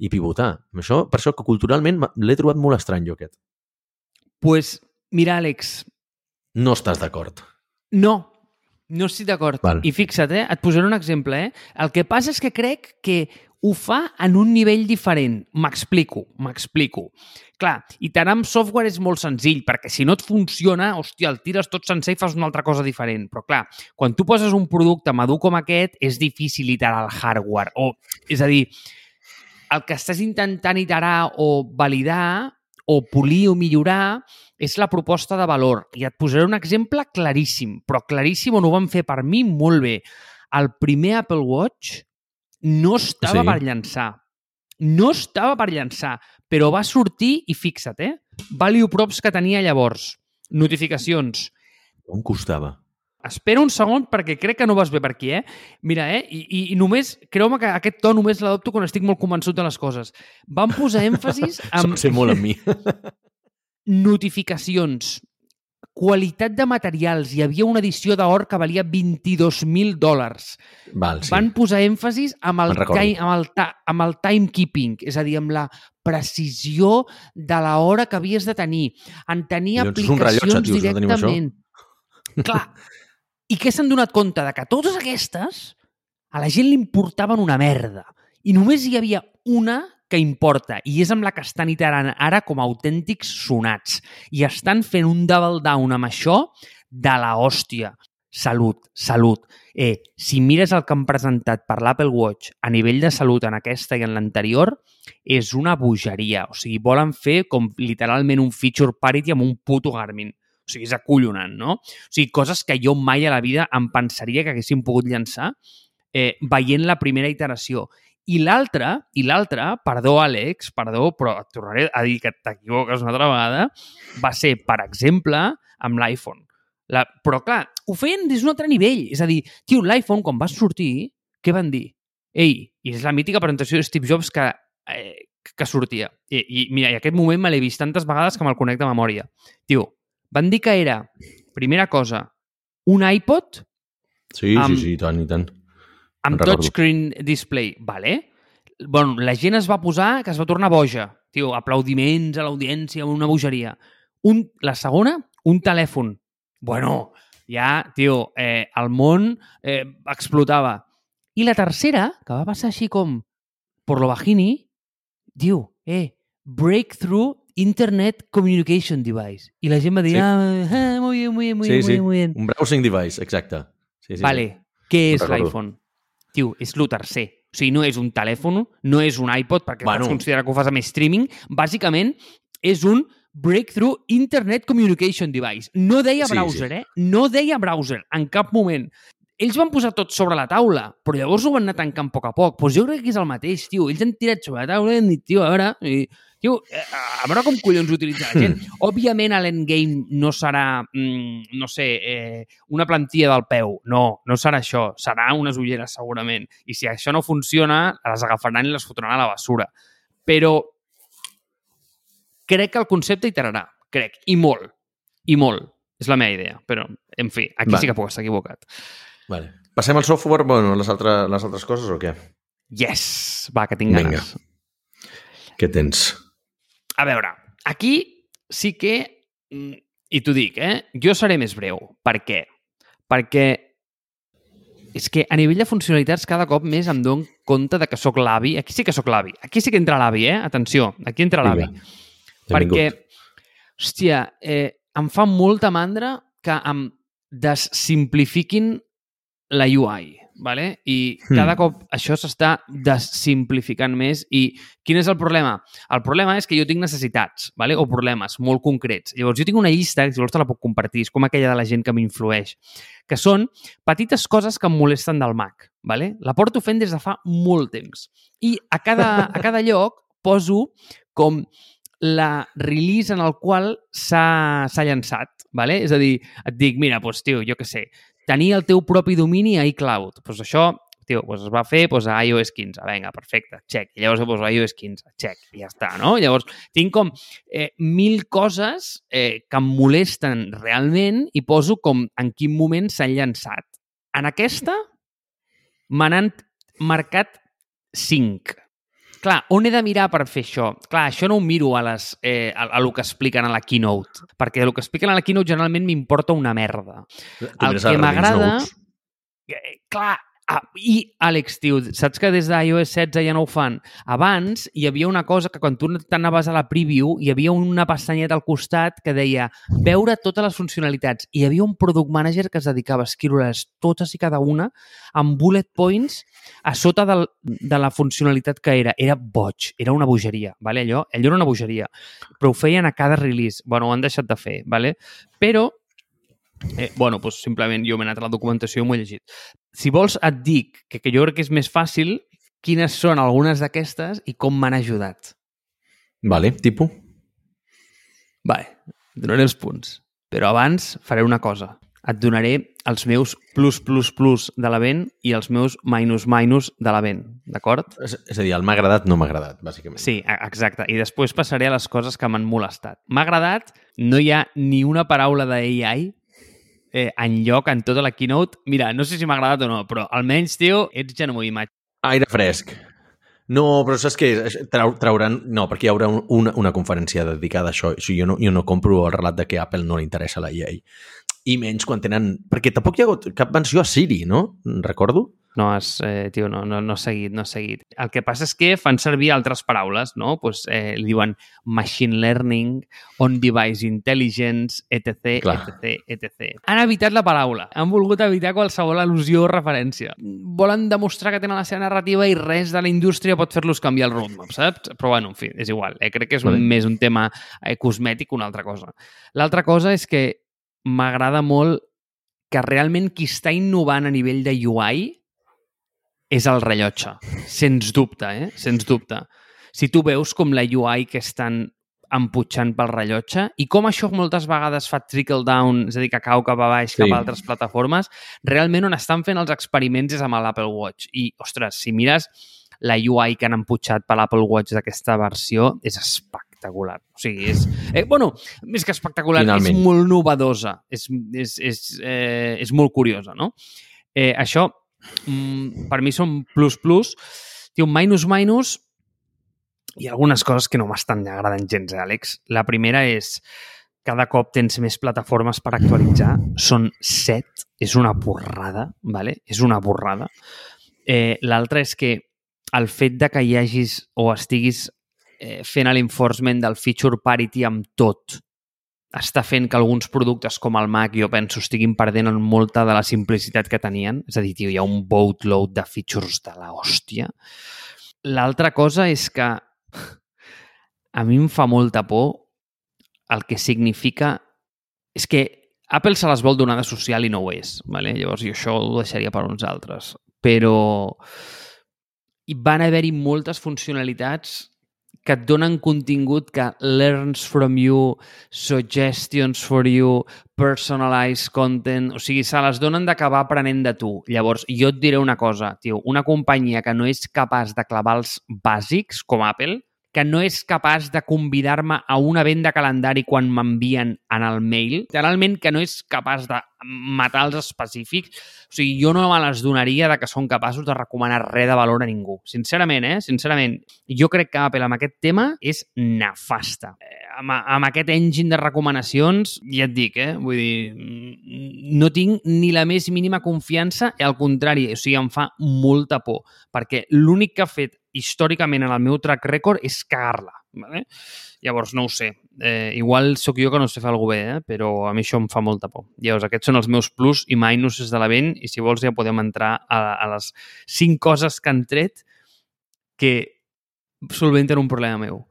Speaker 1: i pivotar. Això, per això que culturalment l'he trobat molt estrany jo aquest.
Speaker 2: Pues, mira, Àlex...
Speaker 1: No estàs d'acord.
Speaker 2: No, no estic d'acord. I fixa't, eh? et posaré un exemple. Eh? El que passa és que crec que ho fa en un nivell diferent. M'explico, m'explico. Clar, iterar amb software és molt senzill, perquè si no et funciona, hòstia, el tires tot sencer i fas una altra cosa diferent. Però clar, quan tu poses un producte madur com aquest, és difícil iterar el hardware. O, és a dir, el que estàs intentant iterar o validar o polir o millorar és la proposta de valor. I et posaré un exemple claríssim, però claríssim on ho van fer per mi molt bé. El primer Apple Watch no estava sí. per llançar. No estava per llançar, però va sortir i fixa't, eh? Value props que tenia llavors. Notificacions.
Speaker 1: On costava?
Speaker 2: Espera un segon perquè crec que no vas bé per aquí, eh? Mira, eh? I, i, i només, creu-me que aquest to només l'adopto quan estic molt convençut de les coses. Van posar èmfasis <laughs>
Speaker 1: en... Sé molt amb mi. <laughs>
Speaker 2: notificacions, qualitat de materials. Hi havia una edició d'or que valia 22.000 dòlars.
Speaker 1: Val, sí.
Speaker 2: Van posar èmfasis amb el, time, amb, el ta, amb el timekeeping, és a dir, amb la precisió de l'hora que havies de tenir. En tenir aplicacions rellotge, tios, directament. No Clar. I què s'han donat compte? De que totes aquestes a la gent li importaven una merda. I només hi havia una que importa i és amb la que estan iterant ara com a autèntics sonats i estan fent un double down amb això de la hòstia. Salut, salut. Eh, si mires el que han presentat per l'Apple Watch a nivell de salut en aquesta i en l'anterior, és una bogeria. O sigui, volen fer com literalment un feature parity amb un puto Garmin. O sigui, és acollonant, no? O sigui, coses que jo mai a la vida em pensaria que haguéssim pogut llançar eh, veient la primera iteració. I l'altra, i l'altra, perdó, Àlex, perdó, però et tornaré a dir que t'equivoques una altra vegada, va ser, per exemple, amb l'iPhone. La... Però, clar, ho feien des d'un altre nivell. És a dir, tio, l'iPhone, quan va sortir, què van dir? Ei, i és la mítica presentació de Steve Jobs que, eh, que sortia. I, i mira, i aquest moment me l'he vist tantes vegades que me'l connecta a memòria. Tio, van dir que era, primera cosa, un iPod
Speaker 1: Sí, amb, sí, sí, tant i tant
Speaker 2: amb touchscreen display, vale? Bueno, la gent es va posar que es va tornar boja. Tio, aplaudiments a l'audiència, una bogeria. Un, la segona, un telèfon. Bueno, ja, tio, eh, el món eh, explotava. I la tercera, que va passar així com por lo bajini, diu, eh, Breakthrough Internet Communication Device. I la gent va dir, sí. ah, ah, muy bien, muy bien, muy sí, bien, sí. muy bien.
Speaker 1: Un browsing device, exacte. Sí, sí,
Speaker 2: vale, sí. què és l'iPhone? Tio, és el tercer. O sigui, no és un telèfon, no és un iPod, perquè bueno. pots considerar que ho fas amb streaming. Bàsicament, és un Breakthrough Internet Communication Device. No deia sí, browser, sí. eh? No deia browser, en cap moment. Ells van posar tot sobre la taula, però llavors ho van anar tancant a poc a poc. Pues jo crec que és el mateix, tio. Ells han tirat sobre la taula i han dit, tio, a veure, i Tio, eh, a veure com collons utilitza la gent. <clears throat> Òbviament, l'endgame no serà, mm, no sé, eh, una plantilla del peu. No, no serà això. Serà unes ulleres, segurament. I si això no funciona, les agafaran i les fotran a la basura. Però crec que el concepte iterarà. Crec. I molt. I molt. És la meva idea. Però, en fi, aquí
Speaker 1: Vale.
Speaker 2: sí que puc estar equivocat.
Speaker 1: Vale. Passem al software, bueno, les, altres, les altres coses o què?
Speaker 2: Yes! Va, que tinc
Speaker 1: Vinga.
Speaker 2: ganes.
Speaker 1: Què tens?
Speaker 2: A veure, aquí sí que, mm, i t'ho dic, eh? jo seré més breu. Per què? Perquè és que a nivell de funcionalitats cada cop més em dono compte de que sóc l'avi. Aquí sí que sóc l'avi. Aquí sí que entra l'avi, eh? Atenció, aquí entra l'avi.
Speaker 1: Vinga.
Speaker 2: Perquè, hòstia, eh, em fa molta mandra que em desimplifiquin la UI, ¿vale? I
Speaker 1: Hmm.
Speaker 2: cada cop això s'està desimplificant més i quin és el problema? El problema és que jo tinc necessitats, ¿vale? o problemes molt concrets. Llavors, jo tinc una llista, que si vols te la puc compartir, és com aquella de la gent que m'influeix, que són petites coses que em molesten del Mac. ¿vale? La porto fent des de fa molt temps. I a cada, a <laughs> cada lloc poso com la release en el qual s'ha s'ha llançat. ¿vale? És a dir, et dic, mira, doncs, tio, jo què sé, tenir el teu propi domini a iCloud. Doncs això, tio, doncs es va fer doncs, a iOS 15. Vinga, perfecte, check. I llavors poso a iOS 15, check. I ja està, no? Llavors, tinc com eh, mil coses eh, que em molesten realment i poso com en quin moment s'han llançat. En aquesta me n'han marcat 5. Clar, on he de mirar per fer això? Clar, això no ho miro a, les, eh, a, a lo que expliquen a la keynote, perquè el que expliquen a la keynote generalment m'importa una merda.
Speaker 1: Tu
Speaker 2: el que m'agrada-. Eh, clar, ah, i Àlex, tio, saps que des d'iOS 16 ja no ho fan? Abans hi havia una cosa que quan tu t'anaves a la preview hi havia una pestanyeta al costat que deia veure totes les funcionalitats. I hi havia un product manager que es dedicava a escriure-les totes i cada una amb bullet points a sota del, de la funcionalitat que era. Era boig, era una bogeria, vale? allò, allò era una bogeria. Però ho feien a cada release. Bueno, ho han deixat de fer, vale? però Eh, bueno, doncs simplement jo m'he anat a la documentació i m'ho he llegit. Si vols, et dic que, que jo crec que és més fàcil quines són algunes d'aquestes i com m'han ajudat.
Speaker 1: Vale, tipus?
Speaker 2: Vale, donaré els punts. Però abans faré una cosa. Et donaré els meus plus, plus, plus de la vent i els meus minus, minus de la vent, d'acord?
Speaker 1: És, és a dir, el m'ha agradat, no m'ha agradat, bàsicament.
Speaker 2: Sí, e- exacte. I després passaré a les coses que m'han molestat. M'ha agradat, no hi ha ni una paraula d'AI eh, en lloc en tota la keynote. Mira, no sé si m'ha agradat o no, però almenys, tio, ets genuí, maig.
Speaker 1: Aire fresc. No, però saps què? Trau, trauran... No, perquè hi haurà un, una, una conferència dedicada a això. O sigui, jo, no, jo no compro el relat de que Apple no li interessa la llei. I menys quan tenen... Perquè tampoc hi ha hagut cap menció a Siri, no? Recordo?
Speaker 2: No has, eh, tio, no, no, no has seguit, no has seguit. El que passa és que fan servir altres paraules, no? Pues, eh, li diuen machine learning, on-device intelligence, etc,
Speaker 1: Clar.
Speaker 2: etc, etc. Han evitat la paraula. Han volgut evitar qualsevol al·lusió o referència. Volen demostrar que tenen la seva narrativa i res de la indústria pot fer-los canviar el roadmap, saps? Però, bueno, en fi, és igual. Eh? Crec que és
Speaker 1: Vale.
Speaker 2: més un tema eh, cosmètic que una altra cosa. L'altra cosa és que m'agrada molt que realment qui està innovant a nivell de UI és el rellotge, sens dubte, eh? Sens dubte. Si tu veus com la UI que estan emputxant pel rellotge i com això moltes vegades fa trickle down, és a dir, que cau cap a baix,
Speaker 1: Sí.
Speaker 2: cap a altres plataformes, realment on estan fent els experiments és amb l'Apple Watch. I, ostres, si mires la UI que han emputxat per l'Apple Watch d'aquesta versió, és espectacular. O sigui, és... Eh, bueno, més que espectacular,
Speaker 1: Finalment.
Speaker 2: és molt novedosa. És, és, és, eh, és molt curiosa, no? Eh, això, mm, per mi són plus plus. Té un minus minus i algunes coses que no m'estan agradant gens, eh, Àlex. La primera és cada cop tens més plataformes per actualitzar. Són set. És una borrada, ¿vale? És una borrada. Eh, L'altra és que el fet de que hi hagis o estiguis eh, fent l'enforcement del feature parity amb tot està fent que alguns productes com el Mac, jo penso, estiguin perdent en molta de la simplicitat que tenien. És a dir, tio, hi ha un boatload de features de la hòstia. L'altra cosa és que a mi em fa molta por el que significa... És que Apple se les vol donar de social i no ho és. Vale? Llavors, jo això ho deixaria per uns altres. Però hi van haver-hi moltes funcionalitats que et donen contingut que learns from you, suggestions for you, personalized content, o sigui, se les donen d'acabar aprenent de tu. Llavors, jo et diré una cosa, tio, una companyia que no és capaç de clavar els bàsics, com Apple, que no és capaç de convidar-me a un event de calendari quan m'envien en el mail, literalment que no és capaç de matar els específics. O sigui, jo no me les donaria de que són capaços de recomanar res de valor a ningú. Sincerament, eh? Sincerament. Jo crec que Apple amb aquest tema és nefasta. Eh, amb, amb aquest engine de recomanacions, ja et dic, eh? Vull dir, no tinc ni la més mínima confiança i al contrari, o sigui, em fa molta por, perquè l'únic que ha fet històricament en el meu track record és cagar-la. Vale? Llavors, no ho sé. Eh, igual sóc jo que no sé fer alguna bé, eh? però a mi això em fa molta por. Llavors, aquests són els meus plus i minuses de l'event i si vols ja podem entrar a, a les cinc coses que han tret que solventen un problema meu.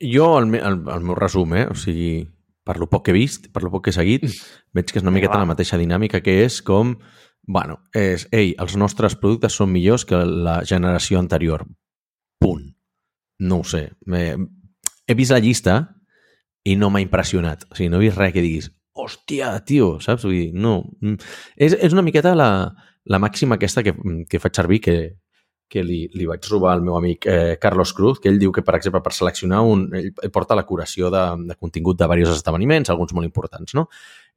Speaker 1: Jo, el, me, el, el meu resum, eh? o sigui, per lo poc que he vist, per lo poc que he seguit, <laughs> veig que és una miqueta
Speaker 2: va.
Speaker 1: la mateixa dinàmica que és com, bueno, és, ei, els nostres productes són millors que la generació anterior. Punt. No ho sé. He, he vist la llista i no m'ha impressionat. O sigui, no he vist res que diguis, hòstia, tio, saps? Vull dir, no. Mm. És, és una miqueta la, la màxima aquesta que, que faig servir, que, que li, li vaig robar al meu amic eh, Carlos Cruz, que ell diu que, per exemple, per seleccionar un... Ell, porta la curació de, de contingut de diversos esdeveniments, alguns molt importants, no?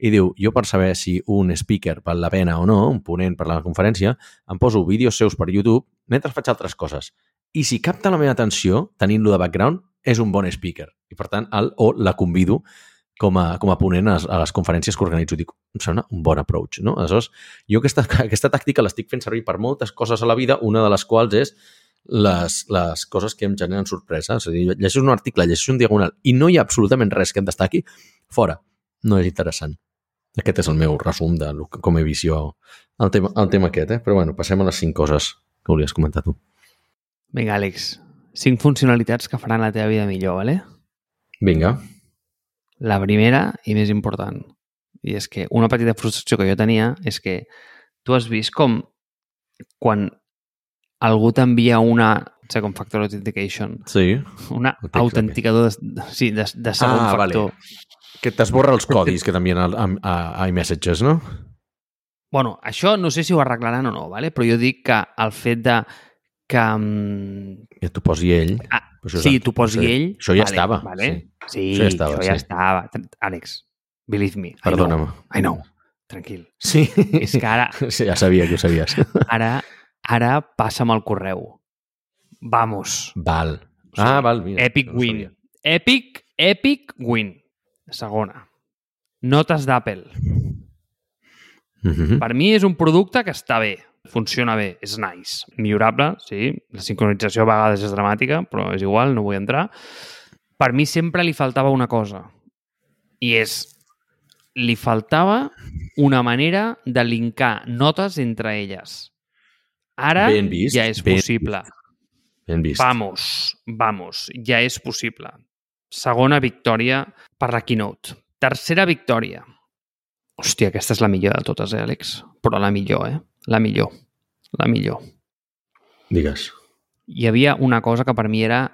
Speaker 1: I diu, jo per saber si un speaker val la pena o no, un ponent per la conferència, em poso vídeos seus per YouTube mentre faig altres coses. I si capta la meva atenció, tenint-lo de background, és un bon speaker. I, per tant, el, o la convido com a, com a ponent a, a les conferències que organitzo. Dic, em sembla un bon approach, no? Aleshores, jo aquesta, <laughs> aquesta tàctica l'estic fent servir per moltes coses a la vida, una de les quals és les, les coses que em generen sorpresa. És a dir, llegeixes un article, llegeixes un diagonal i no hi ha absolutament res que em destaqui, fora. No és interessant. Aquest és el meu resum de com he vist jo el tema, el tema aquest, eh? Però bueno, passem a les cinc coses que volies comentar tu.
Speaker 2: Vinga, Àlex, cinc funcionalitats que faran la teva vida millor, vale?
Speaker 1: Vinga.
Speaker 2: La primera i més important, i és que una petita frustració que jo tenia és que tu has vist com quan algú t'envia una Second Factor Authentication,
Speaker 1: Sí.
Speaker 2: una autenticador de, sí, de, de segon
Speaker 1: Ah,
Speaker 2: factor.
Speaker 1: Que t'esborra els codis que t'envien a, a, a iMessages, no?
Speaker 2: Bueno, això no sé si ho arreglaran o no, vale? però jo dic que el fet de que... mm,
Speaker 1: Que t'ho posi ell.
Speaker 2: Ah,
Speaker 1: això
Speaker 2: sí, tu posi
Speaker 1: això-
Speaker 2: ell...
Speaker 1: això ja
Speaker 2: vale,
Speaker 1: estava,
Speaker 2: Vale? Sí,
Speaker 1: Això ja estava,
Speaker 2: això ja
Speaker 1: sí.
Speaker 2: estava. Àlex, believe me.
Speaker 1: Perdona'm.
Speaker 2: I know. Tranquil.
Speaker 1: Sí.
Speaker 2: És que ara, <laughs>
Speaker 1: sí, ja sabia que ho sabies. <laughs>
Speaker 2: ara, ara passa'm el correu. Vamos.
Speaker 1: Val.
Speaker 2: Sí.
Speaker 1: Ah, val, mira.
Speaker 2: Epic
Speaker 1: no
Speaker 2: win.
Speaker 1: sabia.
Speaker 2: Epic, epic win. Segona. Notes d'Apple.
Speaker 1: Mhm.
Speaker 2: Per mi és un producte que està bé, funciona bé, és nice. Millorable, sí. La sincronització a vegades és dramàtica, però és igual, no vull entrar. Per mi sempre li faltava una cosa. I és... Li faltava una manera de linkar notes entre elles. Ara
Speaker 1: Ben vist,
Speaker 2: ja és
Speaker 1: ben
Speaker 2: possible.
Speaker 1: Ben vist.
Speaker 2: Vamos, vamos, ja és possible. Segona victòria per la Keynote. Tercera victòria. Hòstia, aquesta és la millor de totes, eh, Àlex? Però la millor, eh? La millor. La millor.
Speaker 1: Digues.
Speaker 2: Hi havia una cosa que per mi era,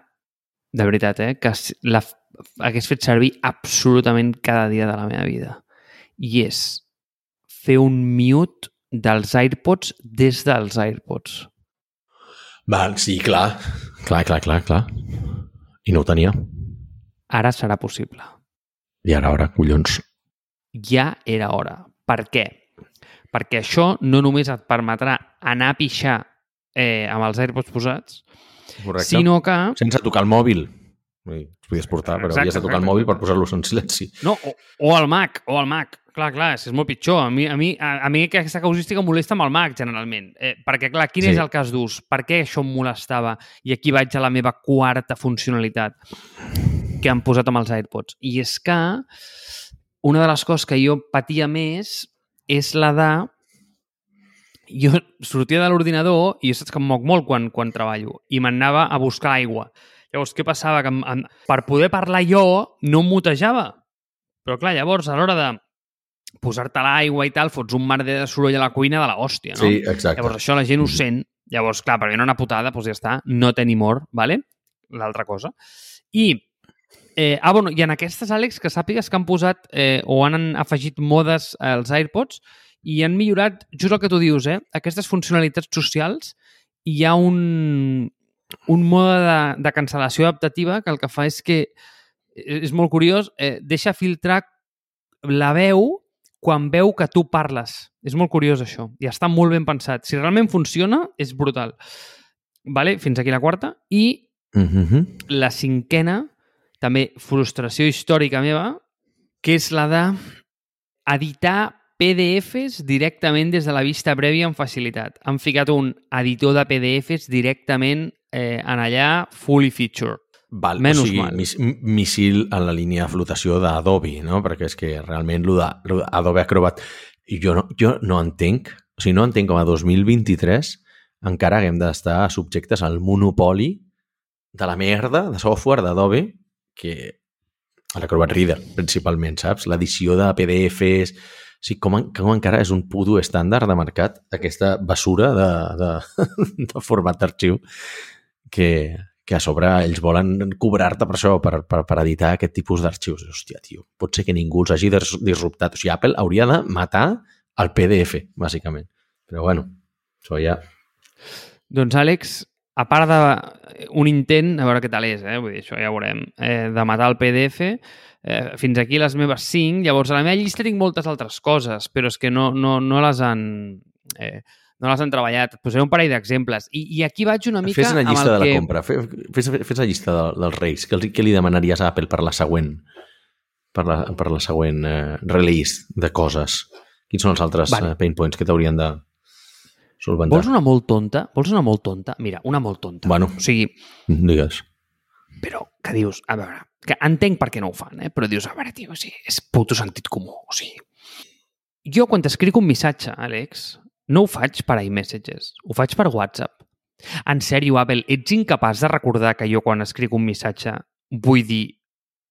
Speaker 2: de veritat, eh? Que la hagués fet servir absolutament cada dia de la meva vida. I és fer un mute dels AirPods des dels AirPods.
Speaker 1: Val, sí, clar. Clar, clar, clar, clar. I no ho tenia.
Speaker 2: Ara serà possible.
Speaker 1: I ara, ara, collons.
Speaker 2: ja era hora. Per què? Perquè això no només et permetrà anar a pixar eh, amb els AirPods posats,
Speaker 1: Correcte.
Speaker 2: sinó que...
Speaker 1: Sense tocar el mòbil. Els podies portar, però
Speaker 2: Exacte,
Speaker 1: havies de tocar el
Speaker 2: exacte.
Speaker 1: mòbil per posar-los en silenci.
Speaker 2: No, o, o el Mac, o el Mac. Clar, clar, és, molt pitjor. A mi, a mi, a, a mi aquesta causística molesta amb el Mac, generalment. Eh, perquè, clar, quin
Speaker 1: Sí.
Speaker 2: és el cas d'ús? Per què això em molestava? I aquí vaig a la meva quarta funcionalitat que han posat amb els AirPods. I és que una de les coses que jo patia més és la de... Jo sortia de l'ordinador i saps que em moc molt quan, quan treballo i m'anava a buscar aigua. Llavors, què passava? Que em, em, per poder parlar jo no em mutejava. Però clar, llavors, a l'hora de posar-te l'aigua i tal, fots un merder de soroll a la cuina de la hòstia, no?
Speaker 1: Sí, exacte.
Speaker 2: Llavors això la gent ho sent. Llavors, clar, per mi era una putada, doncs ja està, not anymore, ¿vale? l'altra cosa. I Eh, ah, bueno, i en aquestes, Àlex, que sàpigues que han posat eh, o han afegit modes als AirPods i han millorat, just el que tu dius, eh, aquestes funcionalitats socials, hi ha un, un mode de, de cancel·lació adaptativa que el que fa és que, eh, és molt curiós, eh, deixa filtrar la veu quan veu que tu parles. És molt curiós això i està molt ben pensat. Si realment funciona, és brutal. Vale? Fins aquí la quarta. I
Speaker 1: Mm -hmm.
Speaker 2: la cinquena, també frustració històrica meva, que és la de editar PDFs directament des de la vista prèvia amb facilitat. Han ficat un editor de PDFs directament eh, en allà fully featured.
Speaker 1: Val,
Speaker 2: Menys
Speaker 1: o sigui,
Speaker 2: mal.
Speaker 1: mis, missil en la línia de flotació d'Adobe, no? Perquè és que realment lo de- lo d'Adobe Acrobat i jo no, jo no entenc, o sigui, no entenc com a 2023 encara haguem d'estar subjectes al monopoli de la merda de software d'Adobe que l'Acrobat Reader, principalment, saps? L'edició de PDFs... O sigui, com, en- com encara és un puto estàndard de mercat aquesta basura de, de, <laughs> de format d'arxiu que, que a sobre ells volen cobrar-te per això, per, per, per editar aquest tipus d'arxius. Hòstia, tio, pot ser que ningú els hagi dis- disruptat. O sigui, Apple hauria de matar el PDF, bàsicament. Però bueno, això ja...
Speaker 2: Doncs, Àlex, a part d'un intent, a veure què tal és, eh? Vull dir, això ja ho veurem, eh, de matar el PDF, eh, fins aquí les meves 5, llavors a la meva llista tinc moltes altres coses, però és que no, no, no les han... Eh, no les han treballat. Et posaré un parell d'exemples. I, I aquí vaig una mica
Speaker 1: Fes una llista
Speaker 2: amb
Speaker 1: de la
Speaker 2: que...
Speaker 1: compra. Fes, fes, fes la llista de, dels reis. Què, què li demanaries a Apple per la següent per la, per la següent eh, release de coses? Quins són els altres
Speaker 2: Vale.
Speaker 1: vale. pain points que t'haurien de solventar?
Speaker 2: Vols una molt tonta? Vols una molt tonta? Mira, una molt tonta.
Speaker 1: Bueno.
Speaker 2: O sigui,
Speaker 1: Digues.
Speaker 2: però que dius, a veure, que entenc per què no ho fan, eh? però dius, a veure, tio, o sigui, és puto sentit comú. O sigui, jo quan t'escric un missatge, Àlex, no ho faig per iMessages, ho faig per WhatsApp. En sèrio, Apple, ets incapaç de recordar que jo quan escric un missatge vull dir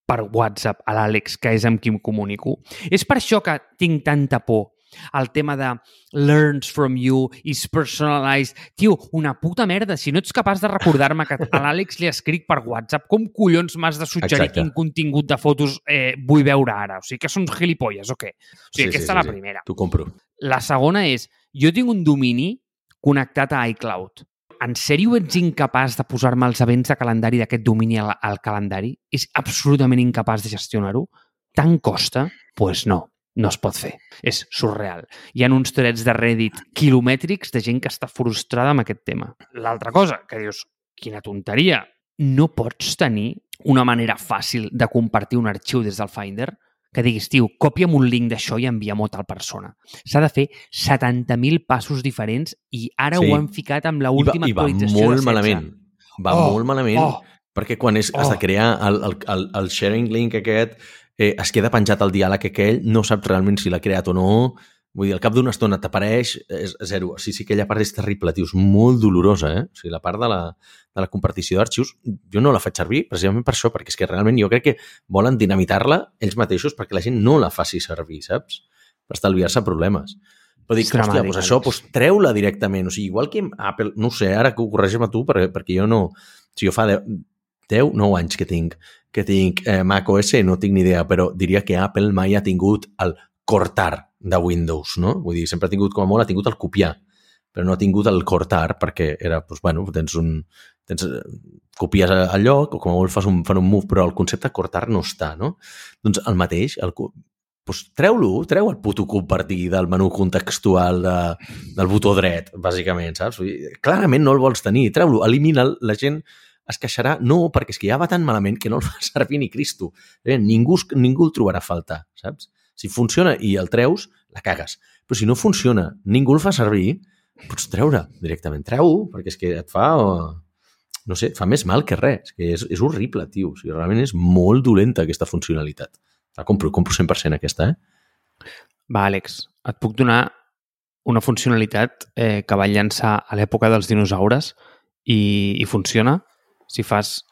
Speaker 2: per WhatsApp a l'Àlex, que és amb qui em comunico? És per això que tinc tanta por el tema de learns from you, is personalized. Tio, una puta merda. Si no ets capaç de recordar-me que a l'Àlex li escric per WhatsApp, com collons m'has de suggerir
Speaker 1: Exacte.
Speaker 2: quin contingut de fotos eh, vull veure ara? O sigui, que són gilipolles o què? O sigui,
Speaker 1: Sí,
Speaker 2: aquesta
Speaker 1: sí,
Speaker 2: és la
Speaker 1: sí.
Speaker 2: primera.
Speaker 1: T'ho compro.
Speaker 2: La segona és, jo tinc un domini connectat a iCloud. En sèrio ets incapaç de posar-me els events de calendari d'aquest domini al, al calendari? És absolutament incapaç de gestionar-ho? Tant costa? Doncs pues no, no es pot fer. És surreal. Hi ha uns trets de Reddit quilomètrics de gent que està frustrada amb aquest tema. L'altra cosa, que dius, quina tonteria, no pots tenir una manera fàcil de compartir un arxiu des del Finder que diguis, tio, copia'm un link d'això i envia'm-ho a tal persona. S'ha de fer 70.000 passos diferents i ara
Speaker 1: Sí.
Speaker 2: ho han ficat amb l'última
Speaker 1: I va
Speaker 2: actualització
Speaker 1: molt
Speaker 2: de 16.
Speaker 1: malament. Va
Speaker 2: Oh,
Speaker 1: molt malament
Speaker 2: Oh,
Speaker 1: perquè quan és, has
Speaker 2: Oh.
Speaker 1: de crear el, el, el, el sharing link aquest, eh, es queda penjat el diàleg aquell, no saps realment si l'ha creat o no, vull dir, al cap d'una estona t'apareix, és zero. Sí, sí, aquella part és terrible, tio, és molt dolorosa, eh? O sigui, la part de la, de la compartició d'arxius, jo no la faig servir precisament per això, perquè és que realment jo crec que volen dinamitar-la ells mateixos perquè la gent no la faci servir, saps? Per estalviar-se problemes. Però dic, hòstia, doncs això, doncs treu-la directament. O sigui, igual que Apple, no sé, ara que ho corregim a tu, perquè, perquè jo no... O sigui, jo fa 10, 10 9 anys que tinc, que tinc eh, Mac OS, no tinc ni idea, però diria que Apple mai ha tingut el cortar de Windows, no? Vull dir, sempre ha tingut, com a molt, ha tingut el copiar, però no ha tingut el cortar perquè era, doncs, bueno, tens un... Tens, eh, copies el lloc o com a molt fas un, fan un move, però el concepte cortar no està, no? Doncs el mateix, el, doncs treu-lo, treu el puto compartir del menú contextual de, del botó dret, bàsicament, saps? Vull dir, clarament no el vols tenir, treu-lo, elimina'l, la gent es queixarà, no, perquè és que ja va tan malament que no el fa <laughs> servir ni Cristo. Eh, ningú, ningú el trobarà a faltar, saps? Si funciona i el treus, la cagues. Però si no funciona, ningú el fa servir, pots treure directament. Treu-ho, perquè és que et fa... No sé, fa més mal que res. És que és, és horrible, tio. O sigui, realment és molt dolenta aquesta funcionalitat. La compro, compro 100% aquesta, eh?
Speaker 2: Va, Àlex, et puc donar una funcionalitat eh, que va llançar a l'època dels dinosaures i, i funciona si fas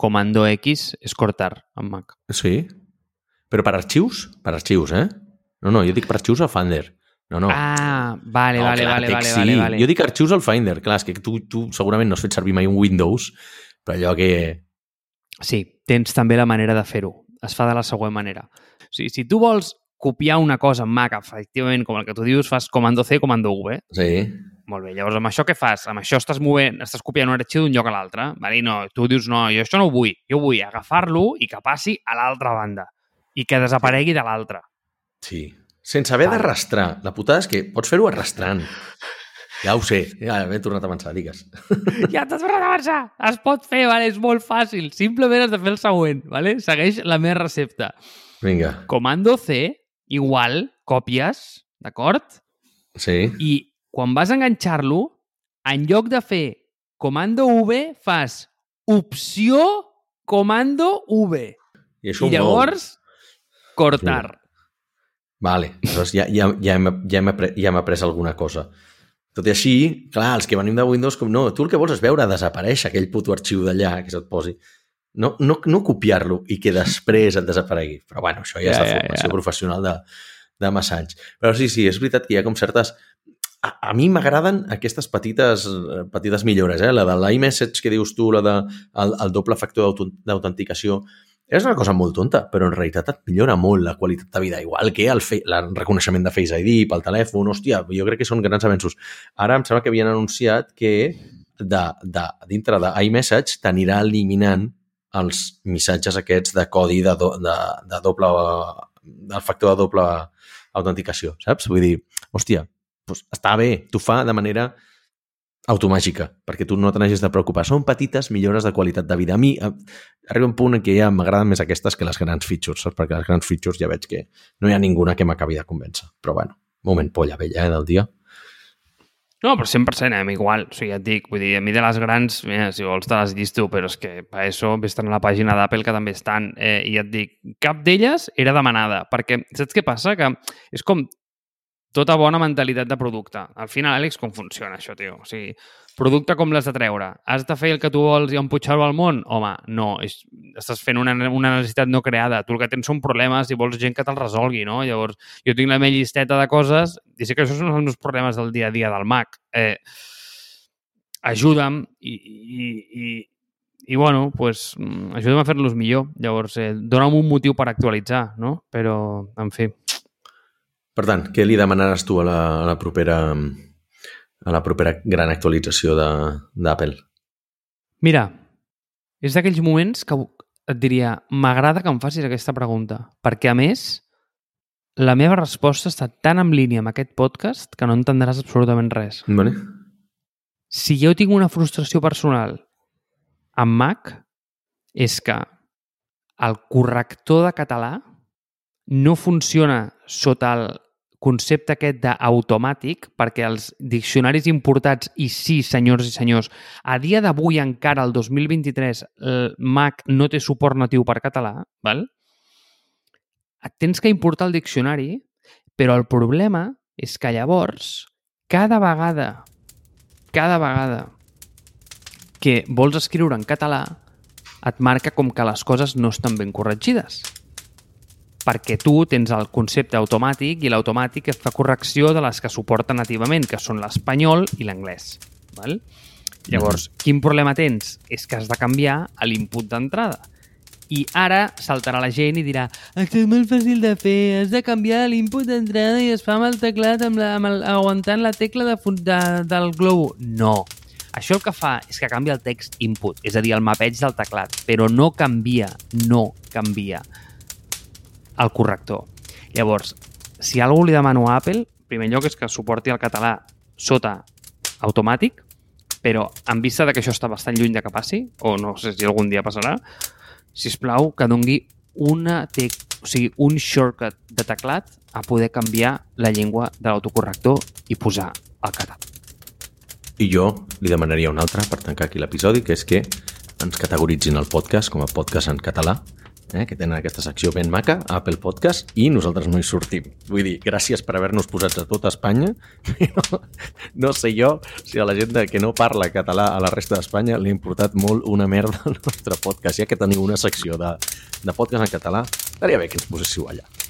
Speaker 2: comando X és cortar amb Mac.
Speaker 1: Sí. Però per arxius? Per arxius, eh? No, no, jo dic per arxius al Finder. No, no.
Speaker 2: Ah, vale,
Speaker 1: no,
Speaker 2: vale,
Speaker 1: clar,
Speaker 2: vale, vale,
Speaker 1: sí.
Speaker 2: vale, vale.
Speaker 1: Jo dic arxius al Finder. Clar, és que tu, tu segurament no has fet servir mai un Windows, Però allò que...
Speaker 2: Sí, tens també la manera de fer-ho. Es fa de la següent manera. O sigui, si tu vols copiar una cosa en Mac, efectivament, com el que tu dius, fas comando C, comando V.
Speaker 1: Sí.
Speaker 2: Molt bé, llavors amb això què fas? Amb això estàs movent, estàs copiant un arxiu d'un lloc a l'altre. Vale? No, tu dius, no, jo això no ho vull. Jo vull agafar-lo i que passi a l'altra banda i que desaparegui de l'altra.
Speaker 1: Sí. Sense haver d'arrastrar. La putada és que pots fer-ho arrastrant. Ja ho sé, ja m'he tornat a avançar, digues. <laughs>
Speaker 2: Ja t'has tornat a avançar! Es pot fer, vale? és molt fàcil. Simplement has de fer el següent. Vale? Segueix la meva recepta.
Speaker 1: Vinga,
Speaker 2: Comando C, igual, còpies, d'acord?
Speaker 1: sí.
Speaker 2: I quan vas enganxar-lo, en lloc de fer comando V, fas opció comando V.
Speaker 1: I això
Speaker 2: I llavors, cortar.
Speaker 1: Vale, aleshores ja, ja, ja, hem, ja, hem après, ja hem après alguna cosa. Tot i així, clar, els que venim de Windows, com no, tu el que vols és veure desaparèixer aquell puto arxiu d'allà que se't posi. No, no, no copiar-lo i que després et desaparegui. Però bueno, això ja,
Speaker 2: Ja,
Speaker 1: és la
Speaker 2: ja,
Speaker 1: formació
Speaker 2: ja.
Speaker 1: professional de, de massa anys. Però sí, sí, és veritat que hi ha com certes... A, a mi m'agraden aquestes petites, eh, petites millores, eh? La de l'iMessage que dius tu, la de el, el doble factor d'autenticació, és una cosa molt tonta, però en realitat et millora molt la qualitat de vida, igual que el, fe el reconeixement de Face ID pel telèfon, hòstia, jo crec que són grans avenços. Ara em sembla que havien anunciat que de, de, dintre d'iMessage t'anirà eliminant els missatges aquests de codi de, do, de, de doble del factor de doble autenticació, saps? Vull dir, hòstia, doncs està bé, t'ho fa de manera automàgica, perquè tu no te n'hagis de preocupar. Són petites millores de qualitat de vida. A mi eh, arriba un punt en què ja m'agraden més aquestes que les grans features, saps? perquè les grans features ja veig que no hi ha ninguna que m'acabi de convèncer. Però bueno, moment polla vella eh, del dia.
Speaker 2: No, però 100% eh, igual. O sigui, ja et dic, vull dir, a mi de les grans, mira, si vols te les llisto, però és que per això vés a la pàgina d'Apple que també estan. Eh, I ja et dic, cap d'elles era demanada, perquè saps què passa? Que és com tota bona mentalitat de producte. Al final, Àlex, com funciona això, tio? O sigui, producte com l'has de treure? Has de fer el que tu vols i empujar-ho al món? Home, no. És, estàs fent una, una necessitat no creada. Tu el que tens són problemes i vols gent que te'l resolgui, no? Llavors, jo tinc la meva llisteta de coses i sé que això són els meus problemes del dia a dia del Mac. Eh, ajuda'm i, i, i, i bueno, pues, mm, ajuda'm a fer-los millor. Llavors, eh, dona'm un motiu per actualitzar, no? Però, en fi,
Speaker 1: Per tant, què li demanaràs tu a la, a la propera a la propera gran actualització de- d'Apple?
Speaker 2: Mira, és d'aquells moments que et diria, m'agrada que em facis aquesta pregunta, perquè a més, la meva resposta està tan en línia amb aquest podcast que no entendràs absolutament res.
Speaker 1: Vale.
Speaker 2: Si jo tinc una frustració personal amb Mac, és que el corrector de català no funciona sota el concepte aquest d'automàtic, perquè els diccionaris importats, i sí, senyors i senyors, a dia d'avui encara, el 2023, el Mac no té suport natiu per català, val? et tens que importar el diccionari, però el problema és que llavors, cada vegada, cada vegada que vols escriure en català, et marca com que les coses no estan ben corregides perquè tu tens el concepte automàtic i l'automàtic fa correcció de les que suporta nativament, que són l'espanyol i l'anglès. Val? Llavors, quin problema tens? És que has de canviar l'input d'entrada. I ara saltarà la gent i dirà això és molt fàcil de fer, has de canviar l'input d'entrada i es fa amb el teclat amb la, amb el, aguantant la tecla de, de, del globo. No. Això el que fa és que canvia el text input, és a dir, el mapeig del teclat, però no canvia, no canvia el corrector. Llavors, si algú li demano a Apple, primer lloc és que suporti el català sota automàtic, però en vista de que això està bastant lluny de que passi, o no sé si algun dia passarà, si us plau que dongui una tec o sigui, un shortcut de teclat a poder canviar la llengua de l'autocorrector i posar el català.
Speaker 1: I jo li demanaria un altre per tancar aquí l'episodi, que és que ens categoritzin el podcast com a podcast en català, eh, que tenen aquesta secció ben maca, Apple Podcast, i nosaltres no hi sortim. Vull dir, gràcies per haver-nos posat a tota Espanya, però no sé jo si a la gent que no parla català a la resta d'Espanya li ha importat molt una merda el nostre podcast, ja que teniu una secció de, de podcast en català, estaria bé que ens poséssiu allà.